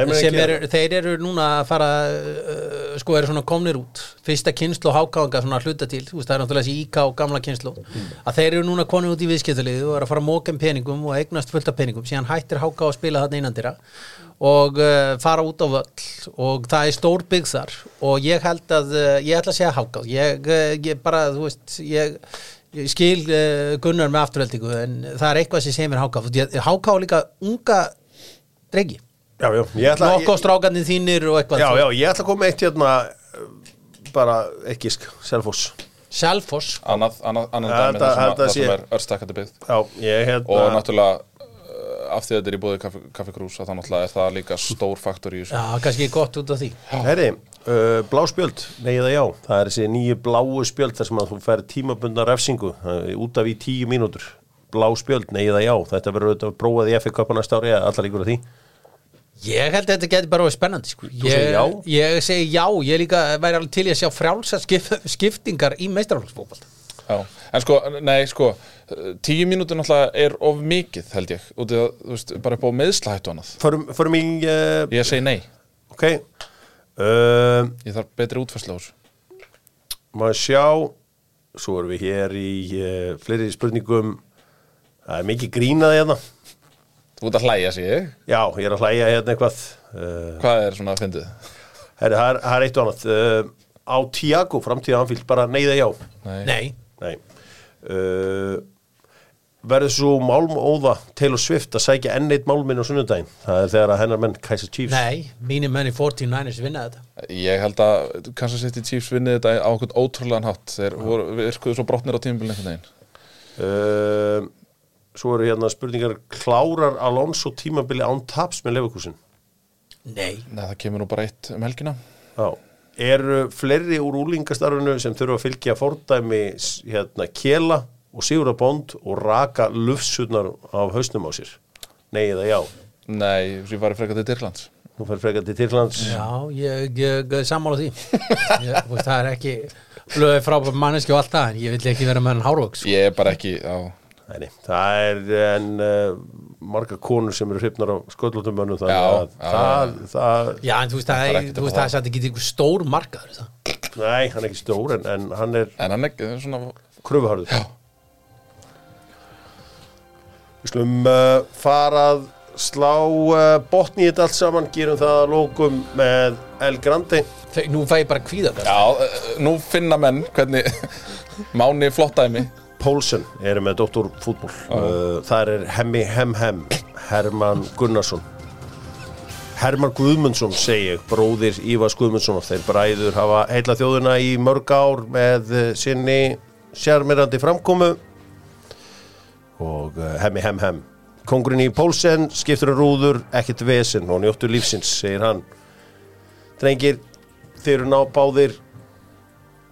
er sem eru, þeir eru núna að fara uh, sko eru svona komnir út. Fyrsta kynslu hákáðingar svona hluta til veist það er náttúrulega þessi íká gamla kynslu að þeir eru núna konið út í viðskiptalið og eru að fara að móka um peningum og eignast fullt af peningum. Síðan hættir háká að spila þarna innandira og uh, fara út á völl og það er stór byggð þar. Og ég held að, uh, ég ætla að segja hákáð ég, uh, ég bara, þú veist ég, ég skil uh, Gunnar með afturheldingu en það er eitthvað sem segir mér hákáð hákáð er líka unga ég ætla nokkuð strákarnir þínir og eitthvað. Já, já, ég ætla að koma eitt hérna uh, bara ekki sk, Selfoss. Selfoss? Annað, annað, annað Ja, dæmi það sem, að, þetta það sem sé- er Já, ég hérna og náttúrulega af því að þetta er í búið kaffi, kaffi krús að það er það líka stór faktor í þessu. Já, kannski gott út af því. Herri, uh, blá spjöld, nei eða já. Það er þessi nýju bláu spjöld þar sem að þú fær tímabundna refsingu uh, út af í tíu mínútur. Blá spjöld, nei eða já. Þetta verður auðvitað prófað í FA Cup á næsta ári eða allar ykkur af því? Ég held að þetta geti bara verið spennandi sko. ég? Ég segi já, ég líka væri alveg til í að sjá frjálsa skip, skiptingar í meistarflokksfókbalt Já, en sko, nei, sko tíu mínútur náttúrulega er of mikið held ég, út í að, þú veist, bara upp á meðslahættu annað. Förum, förum í, uh, Ég segi nei, ok. Uh, ég þarf betri útfærslu á þessu. Maður sjá Svo erum við hér í uh, fleiri spurningum. Það er mikið grínaði hérna. Þú ert að hlæja sig, ég. Já, ég er að hlæja hérna eitthvað. Uh, Hvað er svona að fyndið? Herri, það er, það eitt og annað. Uh, Á Tiago, framtíða anfíld, bara neyða já. Nei, Nei, Nei. Uh, Verður svo málmóða Taylor Swift að sækja enn eitt málminn á sunnudaginn? Það er þegar að hennar menn Kaiser Chiefs nei, mínir menn í 49ers vinna þetta. Ég held að Kansas City Chiefs vinnið þetta á einhvern ótrúlegan hátt. Þeir voru, virkuðu svo brotnir á tímabilið einhvern veginn. Uh, Svo eru hérna spurningar Klárar Alonso tímabili án taps með Leverkusen? Nei, Nei, það kemur nú bara eitt um helgina. Já Eru fleiri úr úlingastarfinu sem þurfa að fylgja fordæmi hérna Kela og Sigurða Bond og raka lufsunar af hausnum á sér. Nei eða já? Nei, ég var frekar til Tyrklands. Nú fer frekar til Tyrklands. Já, ég, ég er sammála því. Ég, þú veist, Það er ekki flöði frábæð manneski og allt það en ég vil ekki vera með hann hárvöks Ég er bara ekki, já. Nei, nei, það er en uh, marga konur sem eru hrifnar á sköldlóttumönnum þannig að það, það, Já, en þú veist, það, Það er þú veist, það það. er satt ekki einhver stór markaður það. nei, hann er ekki stór en, en hann er En hann er svona kröfuharður Já. Við slum uh, fara að slá uh, botni í þetta allt saman gerum það að lókum með El Grande Þau, Nú fæ ég bara kvíða Já, eh, nú finna menn hvernig Máni flott dæmi Pólsen eru með Dr. Fútból uh, það er Hemmi Hem Hem Herman Gunnarsson. Herman Guðmundsson segi ég, bróðir Ívas Guðmundsson þeir bræður hafa heila þjóðuna í mörg ár með uh, sinni sérmirandi framkomu. Og uh, Hemmi Hem Hem kongurinn í Pólsen skiptur um rúður, ekkert vesen og njóttu lífsins, segir hann. Drengir, þeir eru ná báðir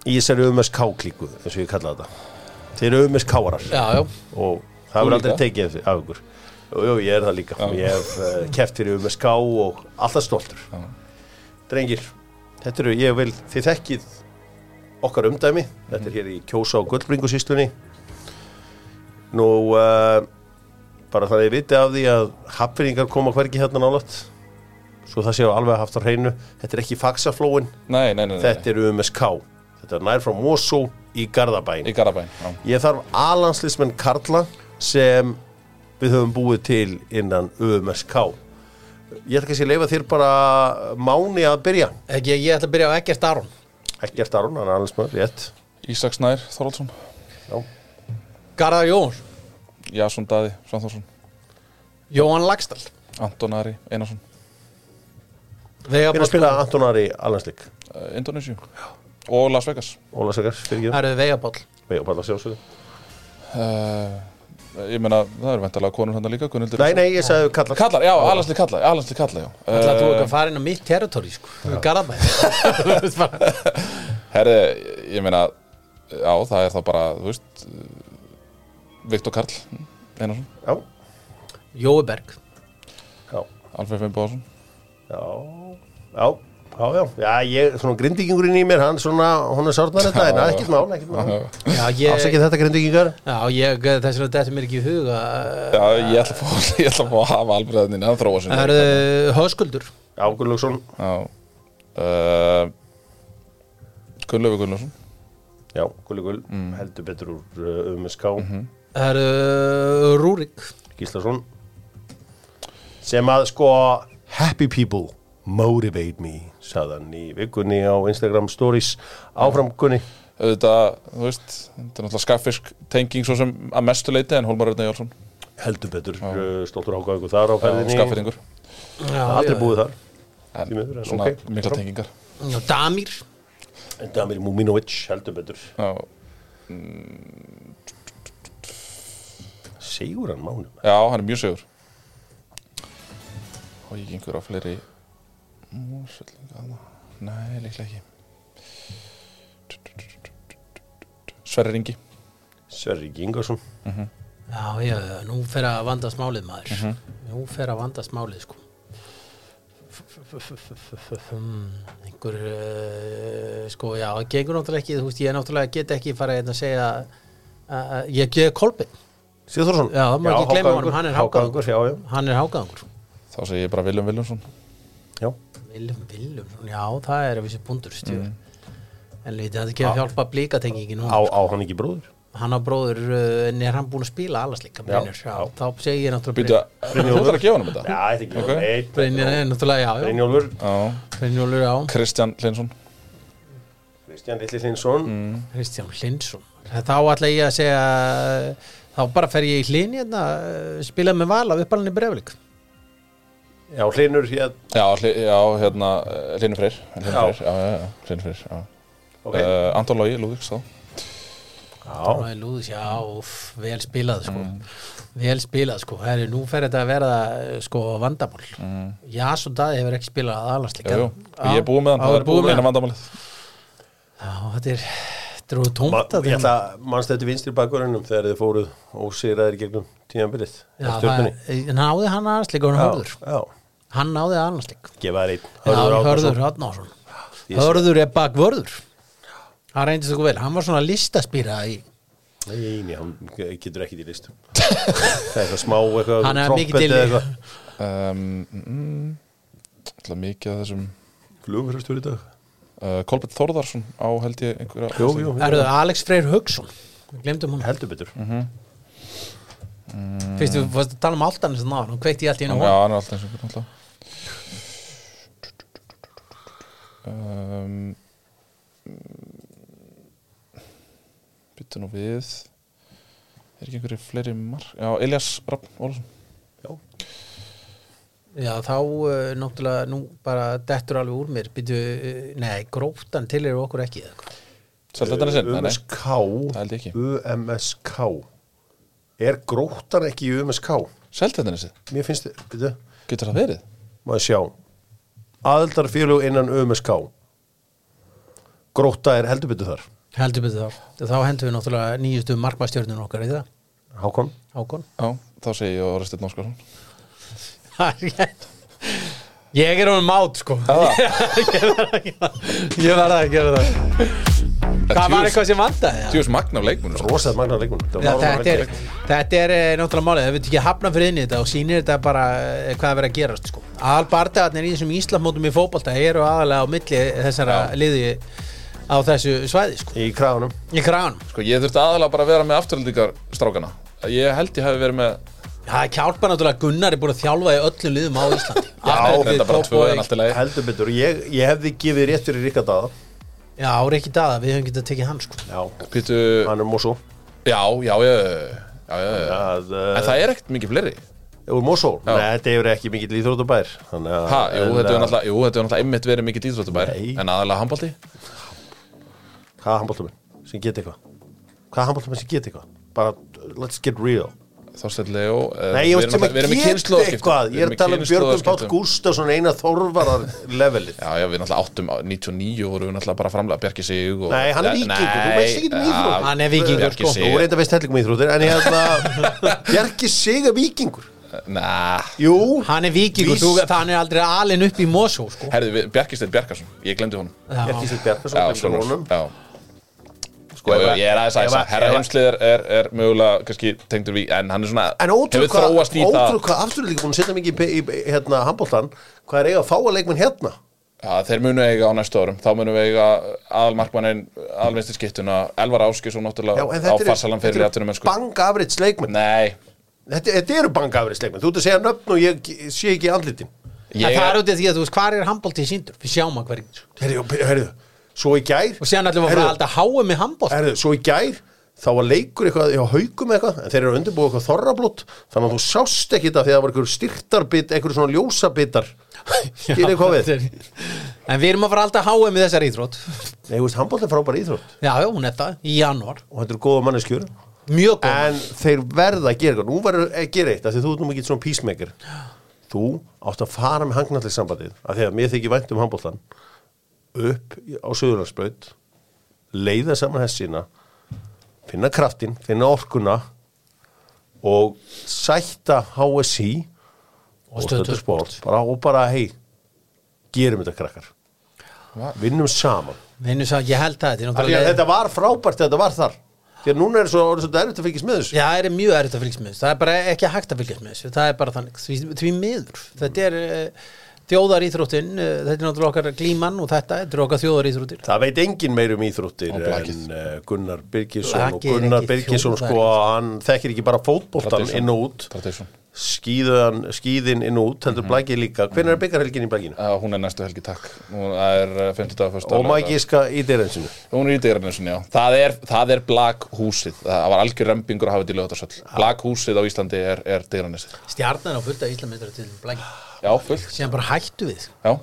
í þessari UMSK-klíku eins og ég kalla þetta þeir eru Já, já, og það verður aldrei tekið af ykkur Jú, jú, ég er það líka. Já. ég hef uh, keft fyrir UMSK og alltaf stoltur. Já. drengir, þetta eru, ég vil þið þekkið okkar umdæmi. Þetta er hér í Kjósa og Gullbringusýslunni nú uh, bara það ég viti af því að hafningar koma hvergi hérna nálat svo það séu alveg haft á hreinu. Þetta er ekki faxaflóin, Nei, nei, nei, nei. þetta er UMSK þetta er nær frá Mosó í Garðabæn Í Garabæn já. Ég þarf alanslismenn Karla sem við höfum búið til innan UMSK Ég ætla kannski að leifa þér bara máni að byrja. Ekki, ég ætla að byrja á Ekkert Aron. Ekkert Aron, hann er alansmenn, rétt. Ísak Snær Þorvaldsson. Garðar Jóns, Jason Daði Svanþórsson Jóhann Lagstall Anton Ari Einarsson. Hvernig spila Antonari alanslik? uh, Indonésiu Og Las Vegas. Óla Sækars, fyrir Það eru Vega Páll ekki Vega Palla sjálfsögðu. Uh, Ég meina, það eru vendalega konur hann líka Gunnhildur? Nei, nei, ég sagði Kallar Kallar, já, alansli kalla, alansli kalla, já. Það þú Eh, ekki að fara inn á mitt territory sko. Garðabæn Herði, ég meina Já, það er þá bara, þú veist Viktor Karl Einarsson, Já, Jói Berg. Já, Alfred Fimboðarsson já. Já, já, já, já, ég, svona grindvíkingurinn í mér, hann svona, hún er sárnar þetta, en ekkert mál, ekkert mál. Já, ég, Afsakið þetta grindvíkingar. já, ég þess vegna þetta mér ekki í huga Já, ég ætla að fá, ég ætla að hafa albreyðin að þróa sinni Það eru Höskuldur. Já, Gunnlaugsson, Já. Uh, Gunnlaugur Gunnlaugsson. Já, Gulli Gull, heldur betur úr uh, UMSK. Það eru Rúrik. Gíslason. Sem að sko happy people motivate me sagðan í vikunni á Instagram stories. Áfram Gunni. Auðvitað, þú veist, þetta er náttúrulega skaffisk tenging svo sem að mestu leiti en Hólmar Örna Jálsson heldur betur uh, stoltur ákvæðingur þar á ferðinni. Skaffiringur Já, aldrei já. búið þar. En miður, en svona ok. mikla tengingar. Já, Damir. En Damir Muminovic heldur betur. Já, segur hann mánum já, hann er mjög segur og ég gengur á fleiri nei, líklega ekki. Sverri Ringi Sverri Gingarsson Já, já, já, nú fer að vanda smálið maður. Nú fer að vanda smálið sko. Einhver uh, sko, já, það gengur náttúrulega ekki þú veist, ég náttúrulega get ekki fara hérna að segja að að- ég get Kolbeinn. Sigþórsson? Já, það má ekki gleyma honum, hann er já, hann er hágaðangur þá segi ég bara Viljum Viljónsson já. Viljum, Viljum, já, það er að vissi bundur stjórn en lítið, það ekki að hjálpa blíkatengingi nú Á, á hann ekki bróður? Hann á bróður, uh, en er hann búin að spila allas líka Já, Brynjar, já, já. þá segi ég náttúrulega að, þú þarf að gefa hann um þetta? Já, þetta er ekki er náttúrulega, já, já. Brynjólfur. Já, Brynjólfur, já, Kristján Hlinsson Kristján Lilli Hlinsson Kristján Hlinsson þá ætla ég að segja þá bara fer ég í hlinn hérna uh, spila með val af uppalinn í breflik já, Hlinur hér. Já, hli, já hérna, eh, Hlynur Freyr Hlynur Já. Freyr, já, já, já, Hlynur Freyr já. ok. Uh, Anton Lógi, Lúðvíks þá. Já, Lúðis, já, úff, vel spilað sko. vel spilað sko. Heri, nú fer þetta að verða uh, sko vandamál. Mm. já, svo daði hefur ekki spilað aðalansleika Jú, jú, ég er búið með hann, Já, það er búið með hann. vandamálið. Já, þetta er þetta er úr Ma, tómt að ég ætla að mannst þetta vinstri bakverðinum þegar þið fóruð ósýraðir gegnum tíðanbyrðið Já, það, en náði hann aðalansleika hann hörður já, hann náði Já, Árnason. Hörður sé- Hörður er bakvörður. Hann reyndist okkur vel, hann var svona listaspýra í Nei, nei, hann getur ekki í listum. Það er eitthvað smá eitthvað Hann er mikið til í- eða eitthvað. Um, mm, ætla mikið af þessum Flugumfyrirstjóri í dag. Uh, Kolbett Þórðarsson á held ég einhverja Jú, jú, Erðu Alex Freyr Hugson glemdum hún heldur betur fyrst við fórst að tala um Altanis þannig að hún kveikti í allt í einu Já, hann er alltaf eins og einhvern alltaf. Um, Byttu nú við. Er ekki einhverju fleiri mark? Já, Elias Rapp Ólafsson. Já, Já, þá uh, náttúrulega nú bara dettur alveg úr mér. Býtu, uh, nei, gróftan til eru okkur ekki eða hvað? Seltetan er sinn, nei, nei. UMSK Það held ég ekki. UMSK Er gróttan ekki í UMSK? Seltjarnanesið, Mér finnst, byrju, getur það verið? maður sjá? Aðeldarfélug innan UMSK Grótta er heldur betur þar. Heldur betur þá þá hendum við náttúrulega nýjustu markmæstjörnun okkar í það Hákon. Hákon. Já, þá segi ég Oresteinn Óskarsson. Það er rétt. ég er honum mát sko. Ég verða að gera það það var eitthvað sem vandaði já. Tjóðs magna af leikmunum. Rósað magnar leikmun Já, þetta er, þetta er eh, náttúrulega málið, það veit ekki hafna fyrir inn í þetta og sýnir þetta bara eh, hvað er verið að gerast sko. aðal bardagarnir í þessum Íslamótum í fótbolta eru aðalega á milli þessara liði á þessu svæði sko. Í kragunum í kranum sko, Ég þurfti aðalega bara að vera með afturhaldingar strákana Ég held ég hafi verið með það hjálpa náttúrulega að Gunnar er búin að þjálfa í öllum liðum á Íslandi. Já, þetta við bara tvö en Kópavogi. allt í lagi. Heldur betur. Ég, ég hefði gefið rétt fyrir Ríkard Daða Já, Rikki Dada, við höfum getað tekið hann sko. Já Pítu, Hann er Mosó já, já, já, já, já, já. Það, En það er ekkert mikið fleiri Úr Mosó Já. Nei, þetta er ekki mikill íþrótabær Þannig að Ha, jú, þetta er uh, náttúrulega, jú, þetta er náttúrulega einmitt verið mikið íþróttabær Nei. En aðalega handbólti Hvaða handbóltamenn sem geta eitthvað Hvaða handbóltamenn sem geta eitthvað Bara, let's get real Þorsteinn Leo eh, Nei, ég við veist erum sem að geta eitthvað. Ég er að tala um Björgum kynslóðaskiptum. Gústafsson eina þorvarar levelið Já, já, við náttúrulega áttum á 99 vorum við náttúrulega bara framlega Bjarki Sig og, Nei, hann er Ja, víkingur, þú veist ekki um íþrótt. Hann er víkingur, Bjarki sko. Þú reynda veist helligum íþróttir En ég held að Bjarki sig að víkingur. Nah, Jú. Hann er vikingur, þú, hann er aldrei alin upp í Mosó sko. herðu, við- Bjarki Steinn Bjarkarsson Ég glemdi honum. Bjarki Já. sig jú, ef- Ég er aðeins aðeins Herra ef- heimslið er, er, er mögulega kannski tengdur við En hann er svona En Hefur þróast í hvað, það ótrú hvað aftur er líka búin að setja mikið í, í, í hérna, handbóltan Hvað er eiga að fá að leikmenn hérna? Já, þeir munu eiga á næstu árum. Þá munu við eiga aðalmarkmannin Aðalvinstri skittuna Elvar Áskis og Já, náttúrulega en á þetta farsalan fyrir eru, réttunum þetta eru bang average leikmenn Nei. Þetta, þetta eru bang average leikmenn Þú ert að segja nöfn og ég sé ekki andlitin. En Ég það er út af því að þú veist, hvað er handbóltið síndur? Við sjáum að hverjum. Herðu, herðu, svo í gær Og síðan ætlum við að háa með handbólt Herðu, svo í gær þá var leikur eitthvað hjá haugum eitthvað en þeir eru að undirbúið eitthvað þorrablót þannig að þú sást ekki þetta að það var einhver styrtarbit einhver svona ljósabitar. Skilur hvað við? En við erum að fara alltaf að háa með þessar íþrótt. Nei, þú veist, handbólt er frábær íþrótt. Já, já, hún er það, í janúar. Og þetta eru góða manneskjur. Mjög góð en þeir verða að gera eitthvað. Nú verður að gera eitt af því þú nú mikið svona peacemaker. Þú átt að fara með hangnallisambandið af því að mér þykir vænt um handbóltan upp á Suðurlandsbraut leiða saman hessina finna kraftin, finna orkuna og sætta HSI og Stöðvar stöður sport. bara, og bara hei gerum þetta krakkar. Vinnum saman. Vinnu sá, ég held það, þetta að náttúrulega þetta var frábært þetta var þar. Því að núna er svo erfitt að fylgjast með þessu. Já, það er mjög erfitt að fylgjast með þessu. Það er bara ekki hægt að fylgjast með þessu. Það er bara þannig, því, því miður. Þetta er uh, þjóðaríþróttin uh, Þetta er náttúrulega okkar glíman og þetta Þetta er okkar þjóðaríþróttir. Það veit engin meir um íþróttir en uh, Gunnar Birgisson og Gunnar Birgisson sko, hann þekkir ekki bara fótboltan Tradition. inn og út. Tradition skíðan, skíðin inn og út heldur Mhm. blakið líka, hvernig er byggarhelgin í blakinu? uh, Hún er næstu helgi, takk. Hún er uh, 50 dag fyrst og maður gíska í dyrensinu Hún er í dyrarnesinu, já. Það er, það er Black húsið Það var algjör rempingur að hafa þetta í lögutarsöll Black húsið á Íslandi er, er dyrarnesið Stjarnan á fullt af Íslamindra til blæk Já, fullt. Síðan bara hættu við. Já.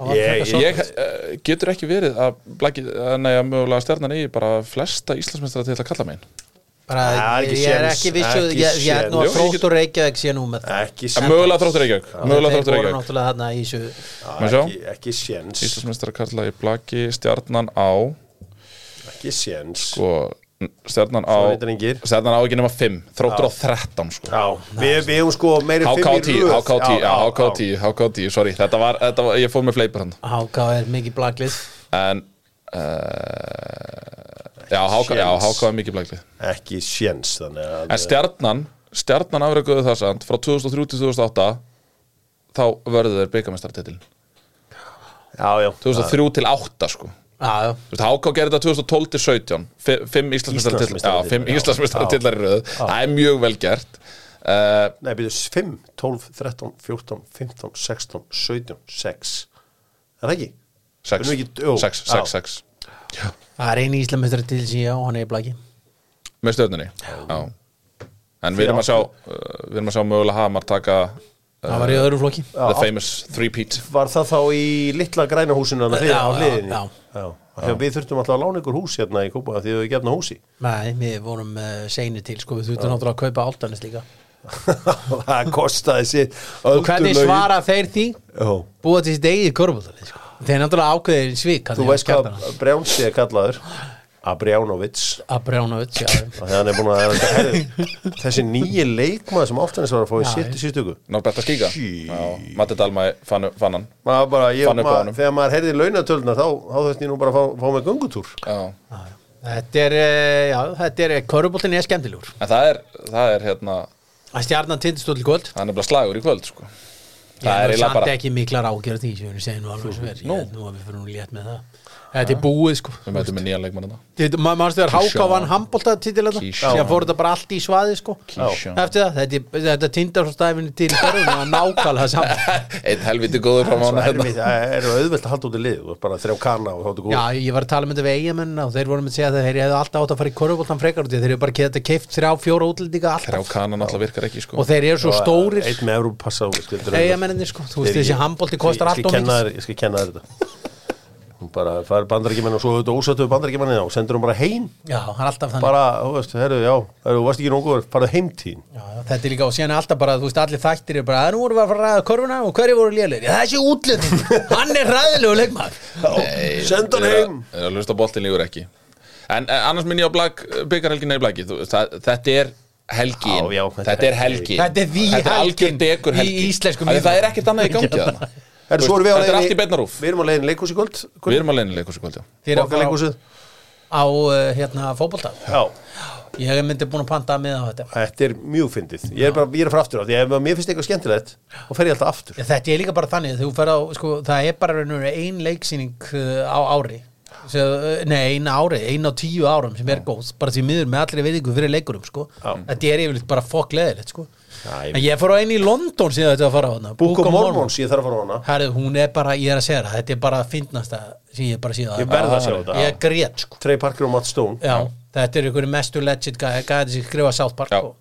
Ég- Ég uh, getur ekki verið að Black, uh, nei, að mögulega stjarnan eigi bara flesta Íslandsmeistra til að kalla megin bara, Það er ekki Ég er séns, ekki vissu ekki Ég ég er nú séns. að get- þróttur Reykjavík sé nú með það. Ekki Að séns Mögulega þróttur Reykjavík. Mögulega Þeir þróttur voru Reykjavík. náttúrulega þarna í þessu Má sjá? ekki, ekki séns. Íslandsmeistra kalla í Blaki stjarnan á ekki séns. Sko, stjarnan á Svo reyndar engir. stjarnan á ekki nema 5 þróttur á 13 sko. Já, við, við hefum sko meiri fimm í HK10, röð. HK10, já, já, HK10, HK10, sorry, þetta var, þetta var, ég fór með fleipur hann HK er mikið blaklið. En, uh, já, HK, já, HK er mikið blæklið ekki séns þannig að En stjarnan, stjarnan afreikuðu það samt frá 2003 til 2008 þá vörðu þeir byggamestartitilin já, já, 2003 til 8 sko. Já, já. Þú veist, HK gerði þetta 2012 til 17 Fi- Fimm Íslandsmeistaratitillar Já, fimm. Íslandsmeistaratitillar í röð. Það er mjög vel gert. Uh, Nei, byrju, 5, 12, 13, 14, 15, 16, 17, 6 Er það ekki? 6, Erum við ekki- jú, 6, já. 6, 6 Það er eini Íslamindra til síðan já, hann er í blaki. Með stjórnunni Já. En við erum að sjá uh, Við erum að sjá mögulega Hamar taka uh, Það var í öðru flokki. The famous three-peat Var það þá í litla græna húsinu Já, á já, já. já. Við þurftum alltaf að lána ykkur hús hérna í Kópa því við gefna húsi. Nei, við vorum uh, seinir til sko, við þurftum náttúrulega að kaupa áltanis líka. Það kostaði sér og hvernig svara þeir því? Búa til sitt eigið korfbóltalið sko. Þeir er náttúrulega ákveðir svik Þú veist hvað Brjánsi er kallaður. Abrjánovits. Að Brjánovits, já. Þegar hann er búin að herri, Þessi nýji leikmaður sem oftanis var að fá í Já, sitt í síðutöku Norberta Skíka Já, Matti Dalmæ fann, fann hann. Maður bara, ég, Fann honum. Þegar maður heyrði launatöluna þá, þá þurfti ég nú bara að fá, fá með göngutúr. Já. þetta er, eh, já, þetta er korfbóltin er skemmtilegur. En það er, það er hérna að stjarnan tindistóll í kvöld. Það er nefnilega slagur í kvöld sko. Það er er eiginlega bara ekki miklar ágjörð því sem við segjum nú alveg sem er. Nú. að við fyrir nú létt með það Þetta er búið sko. Við mætum með nýjan leikmann þetta Manstu þegar Háka vann handbóltatitil þetta Kísjá. Síðan fór þetta bara allt í svaði sko. Kísjá. Eftir það, þetta, þetta tindar svo stæfinni til Berun og nákvæmlega saman Einn helviti góður frá mánu er, hérna það er auðvelt að halda út í lið. Þú ert bara þrjá kana og þáttu góð Já, ég var að tala um þetta við eigamenn og þeir voru með að segja að þeir hefðu alltaf átt að fara í korfbóltan frekar út í þeir eru bara geta keift þrjá, fjóra útlendinga Þrjá alltaf kanan alltaf virkar ekki sko. og þeir eru svo stórir. Eitt með Európa passa eigamenninni sko, þú veist þessi handbólti kostar allt Ég og skal kenna mikið ég skal kenna þér þetta bara fær bandarækjumenn og svo auðvitað ósættu bandarækjumennin og sendur hún bara heim. Já, það er alltaf þannig. Bara, þú veist, herru, já, þú varst ekki nógu farðu heimtíðin Já, já, þetta er líka og síðan er alltaf bara, þú veist, allir þættir er bara, að nú vorum við að fara að ræða korfuna og hverju voru lélir? Já, þessi útlending, hann er ræðilegu leikmaður. Send hann heim. að- þeir eru að hlusta boltin lígur ekki. En annars minn ég á blag, byggarhelgin er í það, Þetta er helgin. Já, já, þetta Þetta er er helgin. Þetta er því Þetta er helgin í því Það er ekkert annað í gangi erum á Þetta er leiðinni- allt í beinarúf Við erum á leiðin leikhús í kvöld. Við erum að leiðinu leikursu kvöld já. Þeir eru að fara á, á uh, hérna, fótbolta. Já, Ég myndi búin að panta með á þetta. þetta er mjög fyndið. Ég er bara, ég er frá aftur á því. Ef mér finnst eitthvað skemmtilegt þá fer ég alltaf aftur. Já, þetta er líka bara þannig, þú fer á, sko, það er bara raunur ein leiksýning uh, á ári. Uh, nei, eina ári, eina á tíu árum sem er góð, bara því miður með allri veitingu fyrir leikurum, sko. Já. Þetta er yfirleitt bara fokk leðilegt, sko. En ég fór á einu í London síðan þetta að fara á hana. Book of Mormons, ég þarf að fara á hana. Herru, hún er bara, ég er að segja það, þetta er bara að fyndnasta sem ég bara síðan Ég verð að sjá þetta. Ég er grét, sko. Trey Parker og Matt Stone. Já, þetta er einhverju mestu legit gæði sem skrifa South Park og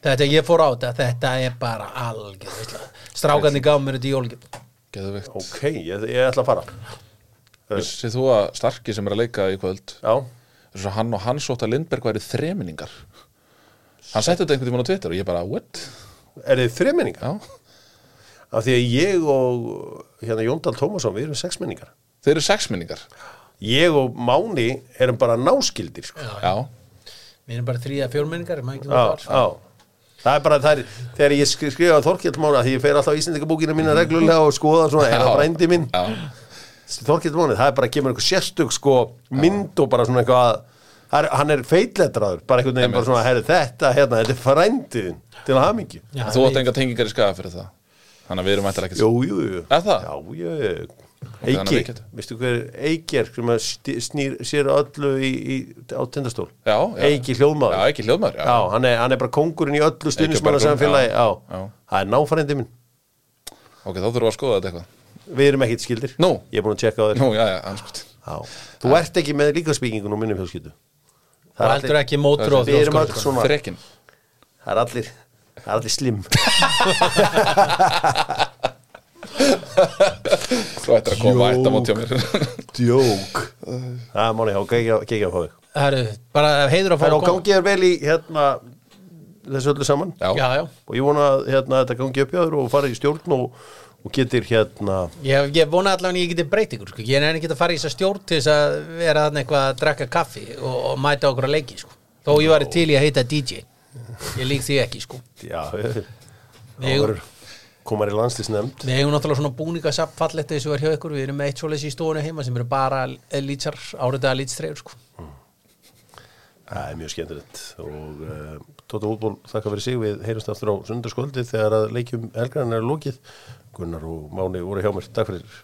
Þetta, ég fór á þetta, þetta er bara algjör. Strákandi gaf mér þetta í Geðveikt. Ok, ég, ég ætla að fara Vissið þú að Starki sem er að leika í kvöld Já, þess að hann og Hans Óttar Lindberg væri þreminningar. Hann setti þetta einhvern tímann á Twitter og ég bara, what? er þið þremenningar? Já, Af því að ég og hérna Jóndal Tómasson, við erum sexmenningar þeir eru sexminningar. Ég og Máni erum bara náskildir sko. Já, Við erum bara þrýja fjórmenningar já, já. Það er bara, það er, þegar ég skri- skrifa Þorkell Máni, því ég fer alltaf á Íslandingabókina mína reglulega og skoða svona, er það brændi minn? Já, Þorkell Máni, það er bara, kemur einhver sérstök sko, mynd og bara svona eitthvað er, hann er feitletraður, bara einhvern veginn bara svona, herri, þetta, hérna, þetta er frændiðin til að hafa mikið Já, þú átt enga tengingar í skaga fyrir það? Þannig að við erum ættilega ekkert Jú, jú, jú. Er það? Já, jú, að Eiki, veistu hver Eiki er sem að snýr sér öllu í, í, á tindastól? Já, já. Eiki hljóðmaður. Já, ekki hljóðmaður, já, Já, hann er, hann er bara kóngurinn í öllu já. Það er náfrændi minn. Ok, þá þurfum við að skoða þetta eitthvað Við erum ekkit skildir. Nú. Ég er búin að tjekka á þér. Nú, já, já, anskot Já. Þú ert ekki með líkaspíkingun og minnum fjölskyldu. Það er heldur ekki mótur og Við erum öll þjóðskóla svona Þrekin Það er allir Það er allir slim. Þú ættir að koma eitt á móti á mér. Djók. Það er mánu, já, gegja að fá þig Herru, bara heiður að fá Það er á að koma. gangi er vel í hérna þessu öllu saman. Já, Já, já. Og ég vona að hérna, þetta gangi upp hjá þér og fara í stjórn og, og getur hérna Ég, ég vona allavega að ég geti breytt ykkur sko. Ég er enn ekki að fara í þess að stjórn til þess að vera þarna eitthvað að drakka kaffi og, og mæta okkur að leiki sko. Þó ég var til í að heita DJ Ég lík því ekki sko. já, Við komar í landslisnefnd Við eigum náttúrulega svona búningasapp fallegt eins og er hjá ykkur Við erum með eitt svoleiðis í stofunni heima sem eru bara lýtsar, áritaða lýtstreyður sko. það er mjög skemmtilegt og uh, Tóta útból þakka fyrir sig við heyrumst aftur á sundarskvöldi þegar að leikjum helgarinn er lokið Gunnar og Máni voru hjá mér, takk fyrir.